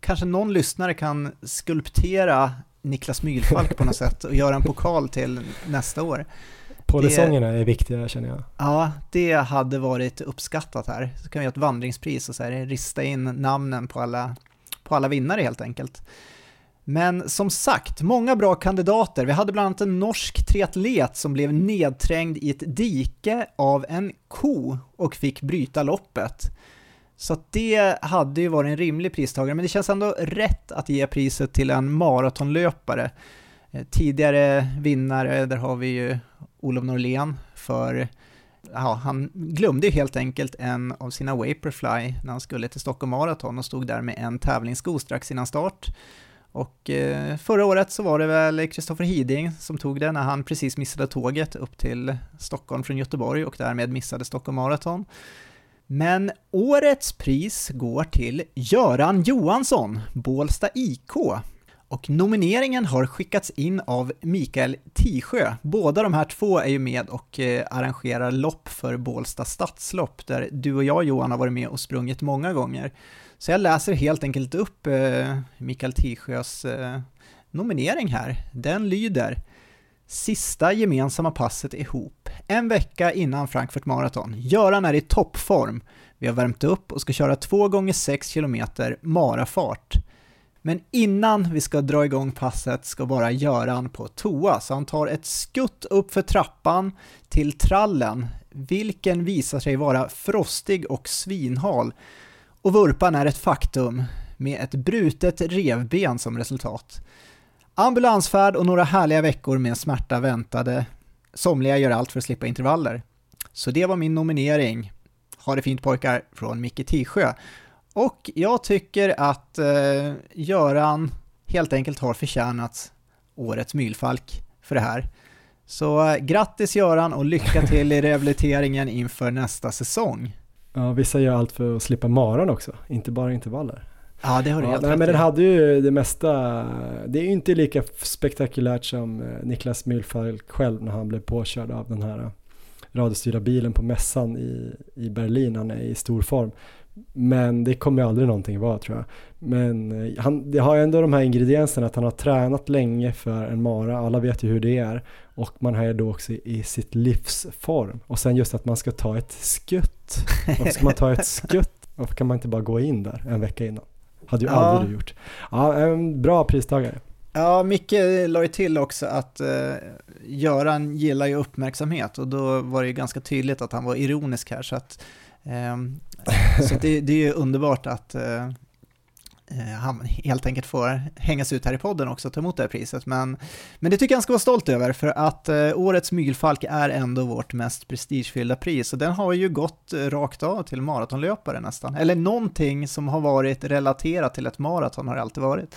kanske någon lyssnare kan skulptera Niklas Mylfalk på något sätt och göra en pokal till nästa år. Polisongerna är viktiga känner jag. Ja, det hade varit uppskattat här. Så kan vi göra ett vandringspris och så här, rista in namnen på alla, på alla vinnare helt enkelt. Men som sagt, många bra kandidater. Vi hade bland annat en norsk triatlet som blev nedträngd i ett dike av en ko och fick bryta loppet. Så det hade ju varit en rimlig pristagare, men det känns ändå rätt att ge priset till en maratonlöpare. Eh, tidigare vinnare, där har vi ju Olof Norlén för Ja, han glömde ju helt enkelt en av sina Vaporfly när han skulle till Stockholm Marathon och stod där med en tävlingssko strax innan start och eh, förra året så var det väl Kristoffer Hiding som tog det när han precis missade tåget upp till Stockholm från Göteborg och därmed missade Stockholm Marathon. Men årets pris går till Göran Johansson, Bålsta IK. Och nomineringen har skickats in av Mikael Tisjö. Båda de här två är ju med och eh, arrangerar lopp för Bålsta stadslopp, där du och jag Johan har varit med och sprungit många gånger. Så jag läser helt enkelt upp eh, Mikael Tisjös eh, nominering här. Den lyder Sista gemensamma passet ihop, en vecka innan Frankfurt Marathon. Göran är i toppform. Vi har värmt upp och ska köra 2 gånger 6 km marafart. Men innan vi ska dra igång passet ska bara Göran på toa, så han tar ett skutt upp för trappan till trallen, vilken visar sig vara frostig och svinhal. Och vurpan är ett faktum, med ett brutet revben som resultat. Ambulansfärd och några härliga veckor med smärta väntade. Somliga gör allt för att slippa intervaller. Så det var min nominering. Ha det fint pojkar, från Micke Tisjö. Och jag tycker att eh, Göran helt enkelt har förtjänat årets mylfalk för det här. Så eh, grattis Göran och lycka till i rehabiliteringen inför nästa säsong. Ja, vissa gör allt för att slippa maran också, inte bara intervaller. Ja, det har du Ja, helt nej, rätt men den hade ju det mesta, det är ju inte lika spektakulärt som eh, Niklas Mühlfalk själv när han blev påkörd av den här eh, radiostyrda bilen på mässan i, i Berlin, han är i stor form. Men det kommer ju aldrig någonting vara tror jag. Men eh, han, det har ju ändå de här ingredienserna att han har tränat länge för en mara, alla vet ju hur det är. Och man är då också i sitt livsform. Och sen just att man ska ta ett skutt. Varför ska man ta ett skutt? Varför kan man inte bara gå in där en vecka innan? Hade ju Ja. aldrig du gjort. Ja, en bra pristagare. Ja, Micke la ju till också att eh, Göran gillar ju uppmärksamhet och då var det ju ganska tydligt att han var ironisk här så att Ehm, så det, det är ju underbart att eh, eh, han helt enkelt får hängas ut här i podden också och ta emot det här priset. Men, men det tycker jag han ska vara stolt över för att eh, årets mygelfalk är ändå vårt mest prestigefyllda pris och den har ju gått rakt av till maratonlöpare nästan. Eller någonting som har varit relaterat till ett maraton har det alltid varit.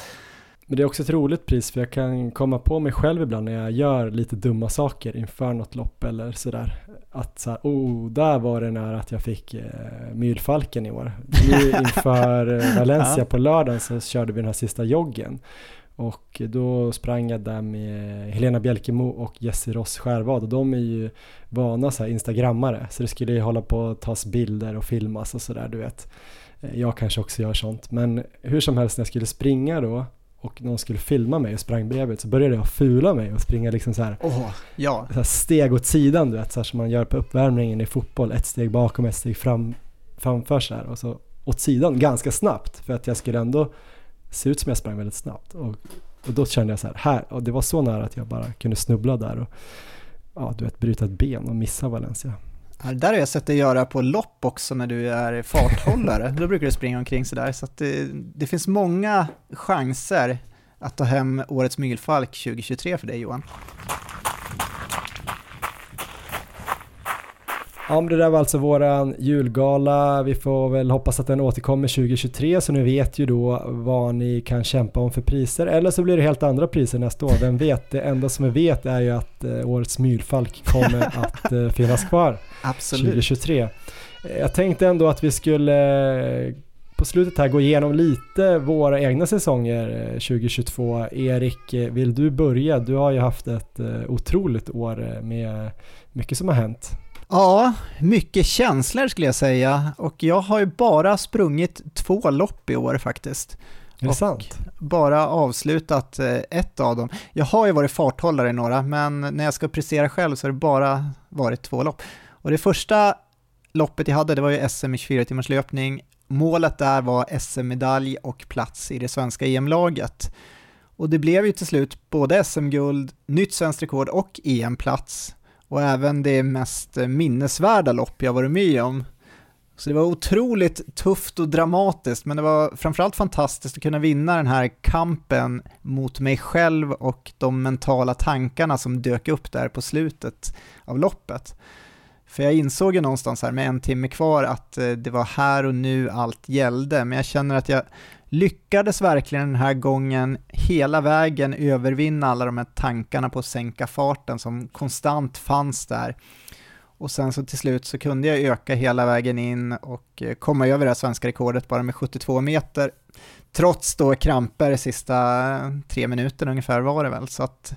Men det är också ett roligt pris för jag kan komma på mig själv ibland när jag gör lite dumma saker inför något lopp eller sådär. Att så här, oh, där var det när att jag fick eh, myrfalken i år. Nu inför eh, Valencia Ja. på lördagen så körde vi den här sista joggen. Och då sprang jag där med Helena Bjälkemo och Jessie Ross Skärvad och de är ju vana så här instagrammare så det skulle ju hålla på att tas bilder och filmas och sådär du vet. Eh, Jag kanske också gör sånt men hur som helst när jag skulle springa då och någon skulle filma mig och sprang bredvid så började jag fula mig och springa liksom så här, Åh, ja. så här steg åt sidan du vet, så här som man gör på uppvärmningen i fotboll, ett steg bakom, ett steg fram, framför så här och så åt sidan ganska snabbt för att jag skulle ändå se ut som jag sprang väldigt snabbt och, och då kände jag så här, här, och det var så nära att jag bara kunde snubbla där och ja, du vet, bryta ett ben och missa Valencia. Ja, det där har jag sett dig göra på lopp också när du är farthållare. Då brukar du springa omkring sådär. Så att det, det finns många chanser att ta hem årets mygelfalk 2023 för dig Johan. Ja, men det där var alltså våran julgala. Vi får väl hoppas att den återkommer 2023 så ni vet ju då vad ni kan kämpa om för priser. Eller så blir det helt andra priser nästa år. Vem vet? Det enda som vi vet är ju att eh, årets myrfalk kommer att eh, finnas kvar Absolut. 2023. Eh, Jag tänkte ändå att vi skulle eh, på slutet här gå igenom lite våra egna säsonger eh, 2022. Erik, vill du börja? Du har ju haft ett otroligt år med mycket som har hänt. Ja, mycket känslor skulle jag säga. Och jag har ju bara sprungit två lopp i år faktiskt. Är det Och sant? Bara avslutat eh, ett av dem. Jag har ju varit farthållare i några, men när jag ska prestera själv så har det bara varit två lopp. Och det första loppet jag hade, det var ju SM i 24 timmars löpning. Målet där var SM-medalj och plats i det svenska EM-laget. Och det blev ju till slut både SM-guld, nytt svenskt rekord och EM-plats. Och även det mest minnesvärda lopp jag varit med om. Så det var otroligt tufft och dramatiskt, men det var framförallt fantastiskt att kunna vinna den här kampen mot mig själv och de mentala tankarna som dök upp där på slutet av loppet. För jag insåg ju någonstans här med en timme kvar att eh, det var här och nu allt gällde, men jag känner att jag lyckades verkligen den här gången hela vägen övervinna alla de här tankarna på att sänka farten som konstant fanns där. Och sen så till slut så kunde jag öka hela vägen in och eh, komma över det här svenska rekordet bara med 72 meter. Trots då kramper sista eh, tre minuter ungefär var det väl. Så att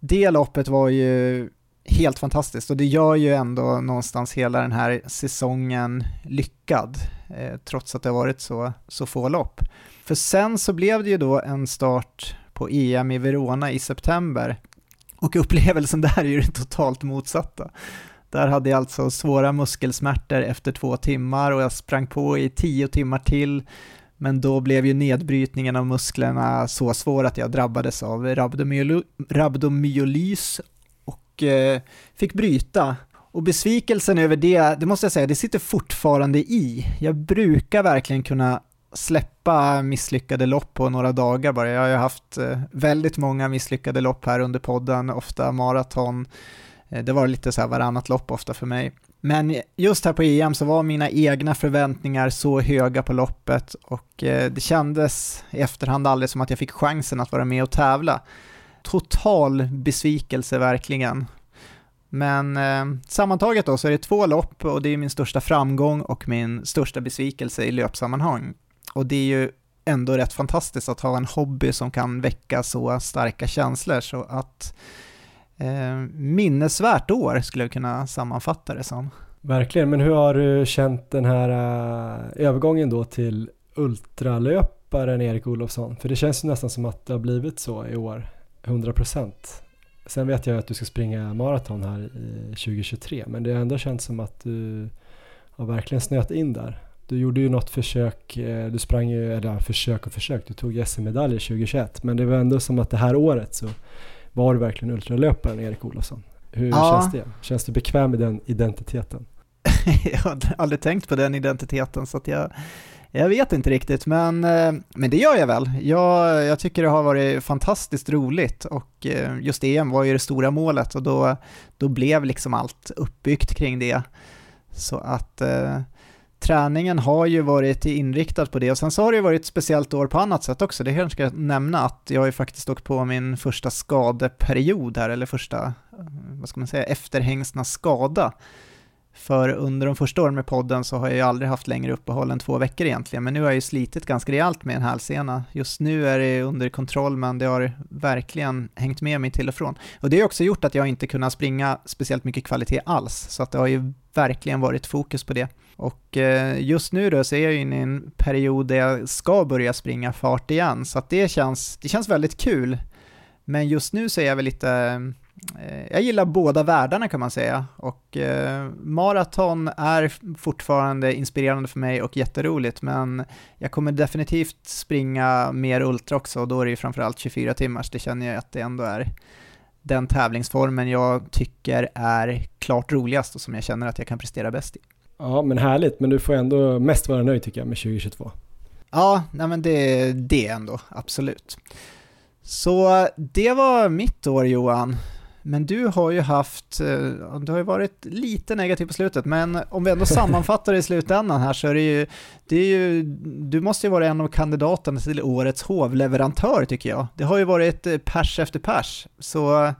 det loppet var ju helt fantastiskt och det gör ju ändå någonstans hela den här säsongen lyckad, eh, trots att det har varit så, så få lopp. För sen så blev det ju då en start på EM i Verona i september och upplevelsen där är ju det totalt motsatta. Där hade jag alltså svåra muskelsmärtor efter två timmar och jag sprang på i tio timmar till men då blev ju nedbrytningen av musklerna så svår att jag drabbades av rabdomyolys Eh, fick bryta. Och besvikelsen över det, det måste jag säga, det sitter fortfarande i. Jag brukar verkligen kunna släppa misslyckade lopp på några dagar bara. Jag har ju haft eh, väldigt många misslyckade lopp här under podden, ofta maraton. Eh, det var lite så här varannat lopp ofta för mig. Men just här på EM så var mina egna förväntningar så höga på loppet och det kändes i efterhand aldrig som att jag fick chansen att vara med och tävla. Total besvikelse verkligen. Men eh, sammantaget då så är det två lopp och det är min största framgång och min största besvikelse i löpsammanhang. Och det är ju ändå rätt fantastiskt att ha en hobby som kan väcka så starka känslor så att eh, minnesvärt år skulle jag kunna sammanfatta det som. Verkligen, men hur har du känt den här uh, övergången då till ultralöparen Erik Olofsson? För det känns ju nästan som att det har blivit så i år, 100%. Sen vet jag att du ska springa maraton här i 2023, men det har ändå känts som att du har verkligen snöat in där. Du gjorde ju något försök, eh, du sprang ju, eller försök och försök, du tog SM-medaljer 2021, men det var ändå som att det här året så var du verkligen ultralöparen Erik Olofsson? Hur ja. känns det? Känns du bekväm med den identiteten? jag har aldrig tänkt på den identiteten så att jag, jag vet inte riktigt, men, eh, men det gör jag väl. Jag, jag tycker det har varit fantastiskt roligt och eh, just EM var ju det stora målet och då, då blev liksom allt uppbyggt kring det. Så att eh, träningen har ju varit inriktad på det och sen så har det ju varit ett speciellt år på annat sätt också. Det kanske ska nämna att jag har ju faktiskt åkt på min första skadeperiod här, eller första, eh, vad ska man säga, efterhängsna skada. För under de första åren med podden så har jag ju aldrig haft längre uppehåll än två veckor egentligen, men nu har jag ju slitit ganska rejält med en hälsena. Just nu är det under kontroll, men det har verkligen hängt med mig till och från. Och det har också gjort att jag inte kunnat springa speciellt mycket kvalitet alls, så att det har ju verkligen varit fokus på det. Och eh, just nu då så är jag inne i en period där jag ska börja springa fart igen, så att det känns, det känns väldigt kul. Men just nu så är jag väl lite, jag gillar båda världarna kan man säga. Och eh, maraton är fortfarande inspirerande för mig och jätteroligt, men jag kommer definitivt springa mer ultra också och då är det ju framförallt 24 timmars, det känner jag att det ändå är den tävlingsformen jag tycker är klart roligast och som jag känner att jag kan prestera bäst i. Ja, men härligt. Men du får ändå mest vara nöjd tycker jag med 2022. Ja, nej men det, det ändå, absolut. Så det var mitt år Johan. Men du har ju haft, eh, du har ju varit lite negativ på slutet, men om vi ändå sammanfattar det i slutändan här så är det ju, det är ju, du måste ju vara en av kandidaterna till årets hovleverantör tycker jag. Det har ju varit eh, pers efter pers, så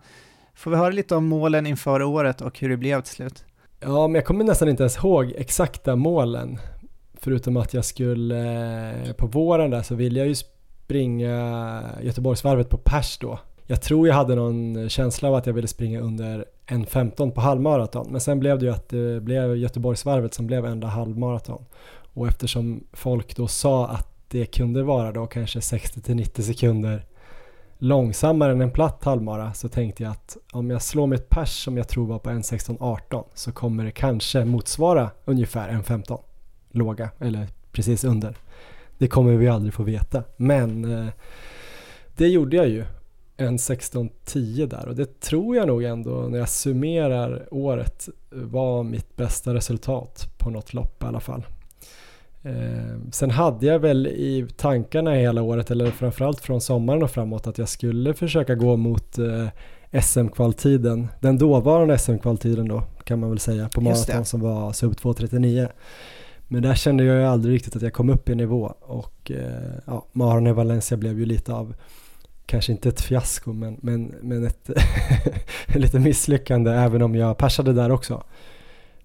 får vi höra lite om målen inför året och hur det blev till slut. Ja, men jag kommer nästan inte ens ihåg exakta målen. Förutom att jag skulle, eh, på våren där så ville jag ju springa Göteborgsvarvet på pers då. Jag tror jag hade någon känsla av att jag ville springa under 1.15 på halvmaraton. Men sen blev det ju att det blev Göteborgsvarvet som blev enda halvmaraton. Och eftersom folk då sa att det kunde vara då kanske 60-90 sekunder långsammare än en platt halvmara så tänkte jag att om jag slår med ett pers som jag tror var på 1.16.18 så kommer det kanske motsvara ungefär 1.15 låga eller precis under. Det kommer vi aldrig få veta men eh, det gjorde jag ju en 16.10 där och det tror jag nog ändå när jag summerar året var mitt bästa resultat på något lopp i alla fall. Eh, sen hade jag väl i tankarna hela året, eller framförallt från sommaren och framåt, att jag skulle försöka gå mot eh, SM-kvaltiden, den dåvarande SM-kvaltiden då kan man väl säga, på maraton som var sub 2.39. Men där kände jag ju aldrig riktigt att jag kom upp i nivå och eh, ja, Maran i Valencia blev ju lite av, kanske inte ett fiasko men, men, men ett lite misslyckande även om jag persade där också.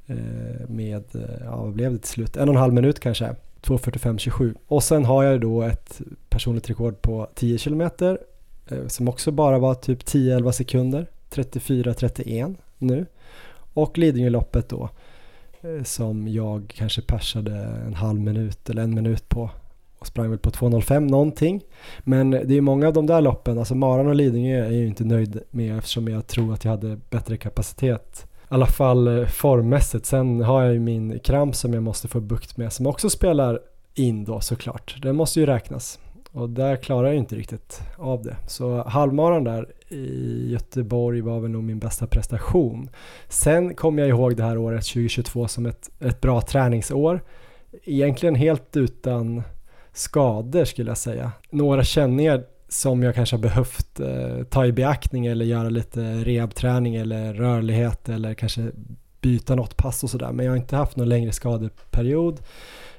Eh, med, eh, ja vad blev det till slut, en och en halv minut kanske, 2.45.27. Och sen har jag då ett personligt rekord på 10 kilometer eh, som också bara var typ 10-11 sekunder, 34-31 nu. Och Lidingöloppet då som jag kanske persade en halv minut eller en minut på och sprang väl på 2.05 någonting. Men det är ju många av de där loppen, alltså Maran och Lidingö är jag ju inte nöjd med eftersom jag tror att jag hade bättre kapacitet. I alla fall eh, formmässigt. Sen har jag ju min kramp som jag måste få bukt med som också spelar in då såklart. Den måste ju räknas. Och där klarar jag inte riktigt av det. Så halvmaran där i Göteborg var väl nog min bästa prestation. Sen kommer jag ihåg det här året 2022 som ett, ett bra träningsår. Egentligen helt utan skador skulle jag säga. Några känningar som jag kanske har behövt eh, ta i beaktning eller göra lite rehabträning eller rörlighet eller kanske byta något pass och sådär. Men jag har inte haft någon längre skadeperiod.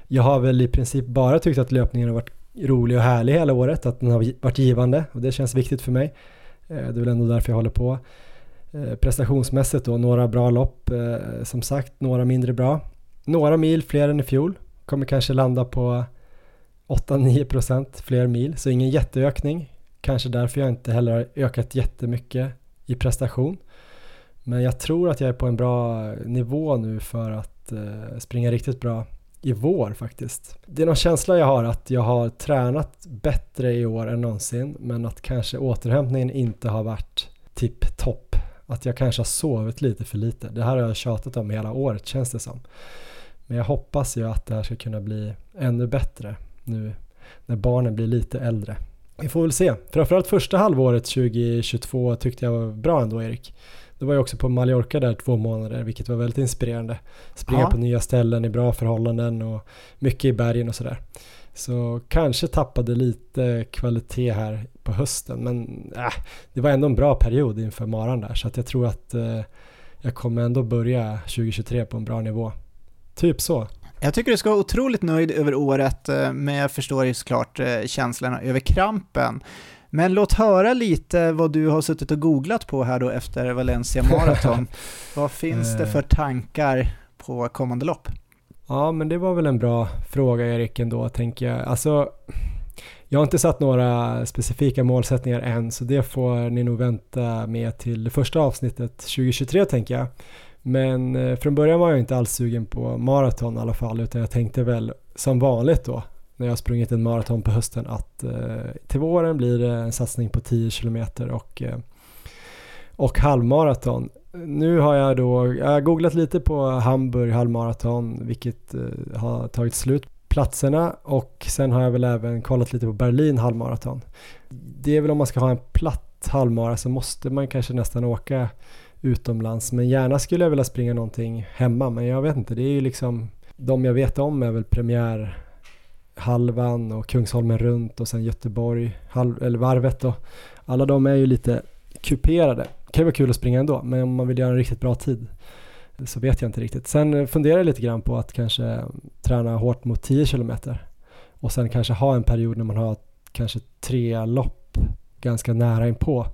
Jag har väl i princip bara tyckt att löpningen har varit rolig och härlig hela året, att den har varit givande och det känns viktigt för mig. Eh, det är väl ändå därför jag håller på. Eh, prestationsmässigt då, några bra lopp, eh, som sagt, några mindre bra. Några mil fler än i fjol, kommer kanske landa på 8-9% fler mil, så ingen jätteökning. Kanske därför jag inte heller har ökat jättemycket i prestation. Men jag tror att jag är på en bra nivå nu för att eh, springa riktigt bra i vår faktiskt. Det är någon känsla jag har att jag har tränat bättre i år än någonsin men att kanske återhämtningen inte har varit tipp-topp. Att jag kanske har sovit lite för lite. Det här har jag tjatat om hela året känns det som. Men jag hoppas ju att det här ska kunna bli ännu bättre nu när barnen blir lite äldre. Vi får väl se. Framförallt första halvåret 2022 tyckte jag var bra ändå Erik. Det var ju också på Mallorca där två månader, vilket var väldigt inspirerande. Springa ja. på nya ställen i bra förhållanden och mycket i bergen och sådär. Så kanske tappade lite kvalitet här på hösten, men äh, det var ändå en bra period inför maran där, så att jag tror att äh, jag kommer ändå börja 2023 på en bra nivå. Typ så. Jag tycker du ska vara otroligt nöjd över året, eh, men jag förstår ju såklart eh, känslorna över krampen. Men låt höra lite vad du har suttit och googlat på här då efter Valencia Marathon. vad finns det för tankar på kommande lopp? Ja, men det var väl en bra fråga Erik ändå, tänker jag. Alltså, jag har inte satt några specifika målsättningar än, så det får ni nog vänta med till det första avsnittet 2023 tänker jag. Men eh, från början var jag inte alls sugen på maraton i alla fall, utan jag tänkte väl som vanligt då när jag har sprungit en maraton på hösten att eh, till våren blir det en satsning på 10 km och, eh, och halvmaraton. Nu har jag då, jag har googlat lite på Hamburg halvmaraton vilket eh, har tagit slut platserna och sen har jag väl även kollat lite på Berlin halvmaraton. Det är väl om man ska ha en platt halvmara så måste man kanske nästan åka utomlands men gärna skulle jag vilja springa någonting hemma men jag vet inte, det är ju liksom de jag vet om är väl premiär halvan och Kungsholmen runt och sen Göteborg, halv, eller varvet då. Alla de är ju lite kuperade. Det kan ju vara kul att springa ändå, men om man vill göra en riktigt bra tid så vet jag inte riktigt. Sen funderar jag lite grann på att kanske träna hårt mot 10 km och sen kanske ha en period när man har kanske tre lopp ganska nära inpå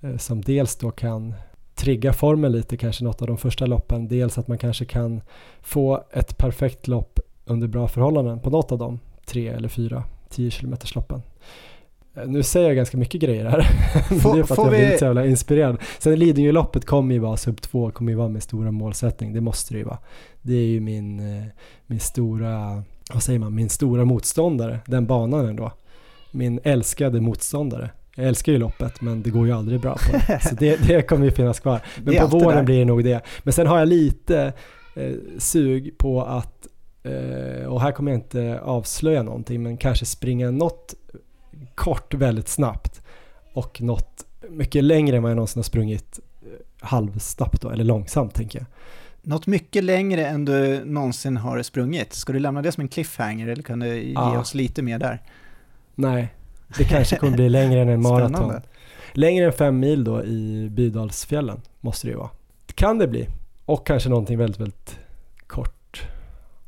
eh, som dels då kan trigga formen lite, kanske något av de första loppen. Dels att man kanske kan få ett perfekt lopp under bra förhållanden på något av dem, tre eller fyra 10 km loppen. Eh, nu säger jag ganska mycket grejer här, får, det är för att jag vi... blir så jävla inspirerad. Sen Lidingöloppet kommer ju vara sub 2, kommer ju vara min stora målsättning, det måste det ju vara. Det är ju min, eh, min stora, vad säger man, min stora motståndare, den banan ändå. Min älskade motståndare. Jag älskar ju loppet men det går ju aldrig bra på det. Så det, det kommer ju finnas kvar. Men på våren blir det nog det. Men sen har jag lite eh, sug på att Uh, och här kommer jag inte avslöja någonting men kanske springa något kort väldigt snabbt och något mycket längre än vad jag någonsin har sprungit uh, halvsnabbt då, eller långsamt tänker jag. Något mycket längre än du någonsin har sprungit. Ska du lämna det som en cliffhanger eller kan du ge ja. oss lite mer där? Nej, det kanske kommer bli längre än en maraton. Längre än fem mil då i Bydalsfjällen måste det ju vara. Kan det bli. Och kanske någonting väldigt, väldigt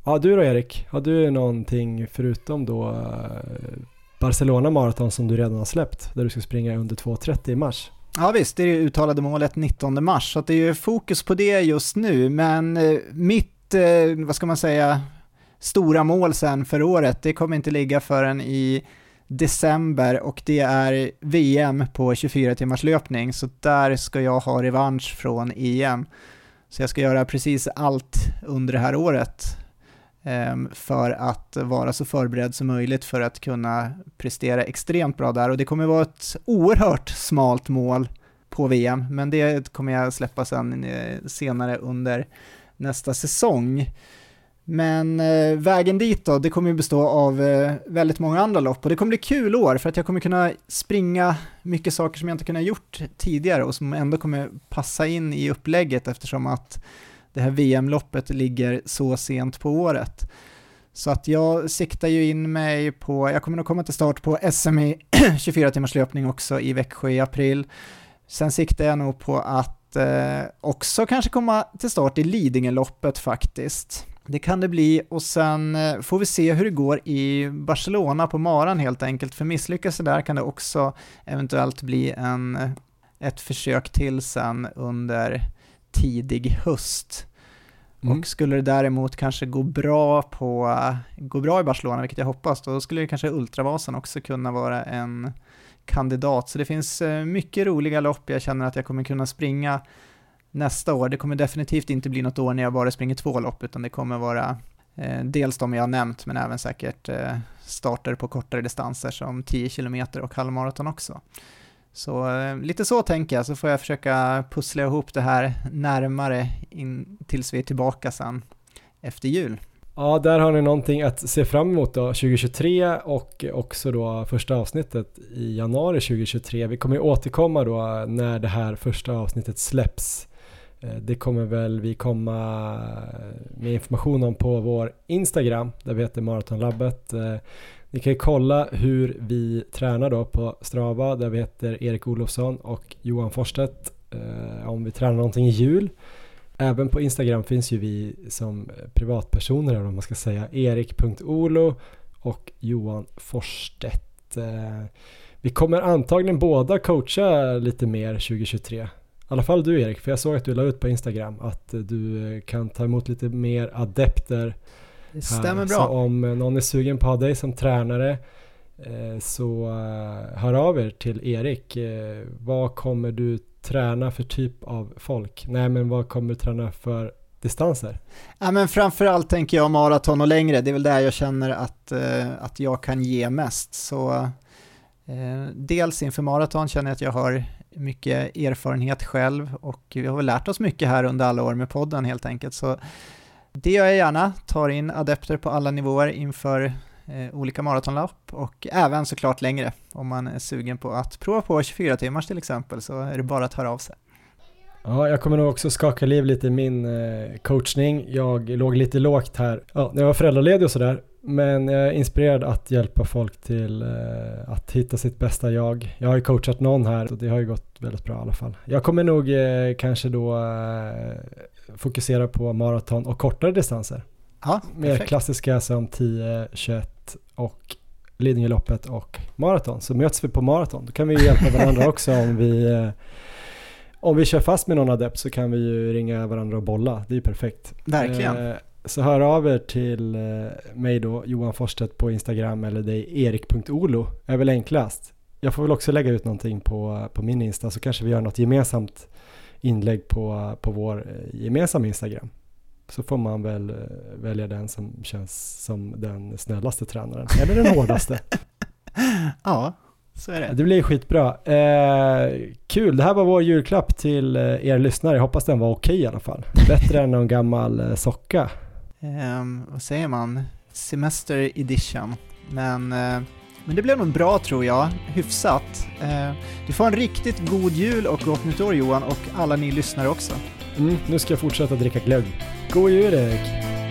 Ja, du då Erik, har du någonting förutom då eh, Barcelona Marathon som du redan har släppt, där du ska springa under 2.30 i mars? Ja visst, det är det uttalade målet 19 mars, så det är ju fokus på det just nu, men eh, mitt, eh, vad ska man säga, stora mål sen för året, det kommer inte ligga förrän i december och det är VM på 24 timmars löpning, så där ska jag ha revansch från EM. Så jag ska göra precis allt under det här året ehm, för att vara så förberedd som möjligt för att kunna prestera extremt bra där och det kommer vara ett oerhört smalt mål på VM, men det kommer jag släppa sen eh, senare under nästa säsong. Men eh, vägen dit då, det kommer ju bestå av eh, väldigt många andra lopp och det kommer bli kul år för att jag kommer kunna springa mycket saker som jag inte kunnat gjort tidigare och som ändå kommer passa in i upplägget eftersom att det här VM-loppet ligger så sent på året. Så att jag siktar ju in mig på, jag kommer nog komma till start på SM i 24 timmars löpning också i Växjö i april. Sen siktar jag nog på att eh, också kanske komma till start i Lidingöloppet faktiskt. Det kan det bli och sen eh, får vi se hur det går i Barcelona på maran helt enkelt, för misslyckas det där kan det också eventuellt bli en, eh, ett försök till sen under tidig höst. Mm. Och skulle det däremot kanske gå bra, på, gå bra i Barcelona, vilket jag hoppas, då skulle det kanske Ultravasan också kunna vara en kandidat. Så det finns eh, mycket roliga lopp jag känner att jag kommer kunna springa nästa år. Det kommer definitivt inte bli något år när jag bara springer två lopp, utan det kommer vara eh, dels de jag har nämnt, men även säkert eh, starter på kortare distanser som 10 km och halvmaraton också. Så eh, lite så tänker jag, så får jag försöka pussla ihop det här närmare in, tills vi är tillbaka sen efter jul. Ja, där har ni någonting att se fram emot då 2023 och också då första avsnittet i januari 2023. Vi kommer ju återkomma då när det här första avsnittet släpps Eh, Eh, det kommer väl vi komma med information om på vår Instagram där vi heter Maratonlabbet. Eh, ni kan ju kolla hur vi tränar då på Strava där vi heter Erik Olofsson och Johan Forstedt eh, om vi tränar någonting i jul. Även på Instagram finns ju vi som privatpersoner eller vad man ska säga erik.olo och Johan Forstedt. Vi kommer antagligen båda coacha lite mer 2023 alla fall du Erik, för jag såg att du la ut på Instagram att du kan ta emot lite mer adepter. Det stämmer här. bra. Så om någon är sugen på att ha dig som tränare eh, så eh, hör av er till Erik. Eh, vad kommer du träna för typ av folk? Nej, men vad kommer du träna för distanser? Ja, men framförallt tänker jag maraton och längre. Det är väl där jag känner att, att jag kan ge mest. Så eh, dels inför maraton känner jag att jag har mycket erfarenhet själv och vi har väl lärt oss mycket här under alla år med podden helt enkelt. Så det gör jag gärna, tar in adepter på alla nivåer inför eh, olika maratonlopp och även såklart längre. Om man är sugen på att prova på 24 timmars till exempel så är det bara att höra av sig. Ja, jag kommer nog också skaka liv lite i min eh, coachning. Jag låg lite lågt här ja, när jag var föräldraledig och sådär. Men jag är inspirerad att hjälpa folk till eh, att hitta sitt bästa jag. Jag har ju coachat någon här och det har ju gått väldigt bra i alla fall. Jag kommer nog eh, kanske då fokusera på maraton och kortare distanser. Ja, Mer klassiska som 10, 21 och Lidingöloppet och maraton. Så möts vi på maraton. Då kan vi hjälpa varandra också om vi om vi kör fast med någon adept så kan vi ju ringa varandra och bolla. Det är ju perfekt. Verkligen. Eh, så hör av er till eh, mig då, Johan Forstedt på Instagram eller dig erik.olo är väl enklast. Jag får väl också lägga ut någonting på, på min Insta så kanske vi gör något gemensamt inlägg på, på vår eh, gemensamma Instagram. Så får man väl välja den som känns som den snällaste tränaren, eller den hårdaste. ja, så är det. Det blir skitbra. Eh, kul, det här var vår julklapp till er lyssnare. Jag hoppas den var okej i alla fall. Bättre än någon gammal socka um, vad säger man, Semester Edition. Men, uh, men det blev nog bra tror jag, hyfsat. Uh, du får en riktigt god jul och gott nytt år Johan och alla ni lyssnare också. Mm, nu ska jag fortsätta dricka glögg. God jul Erik!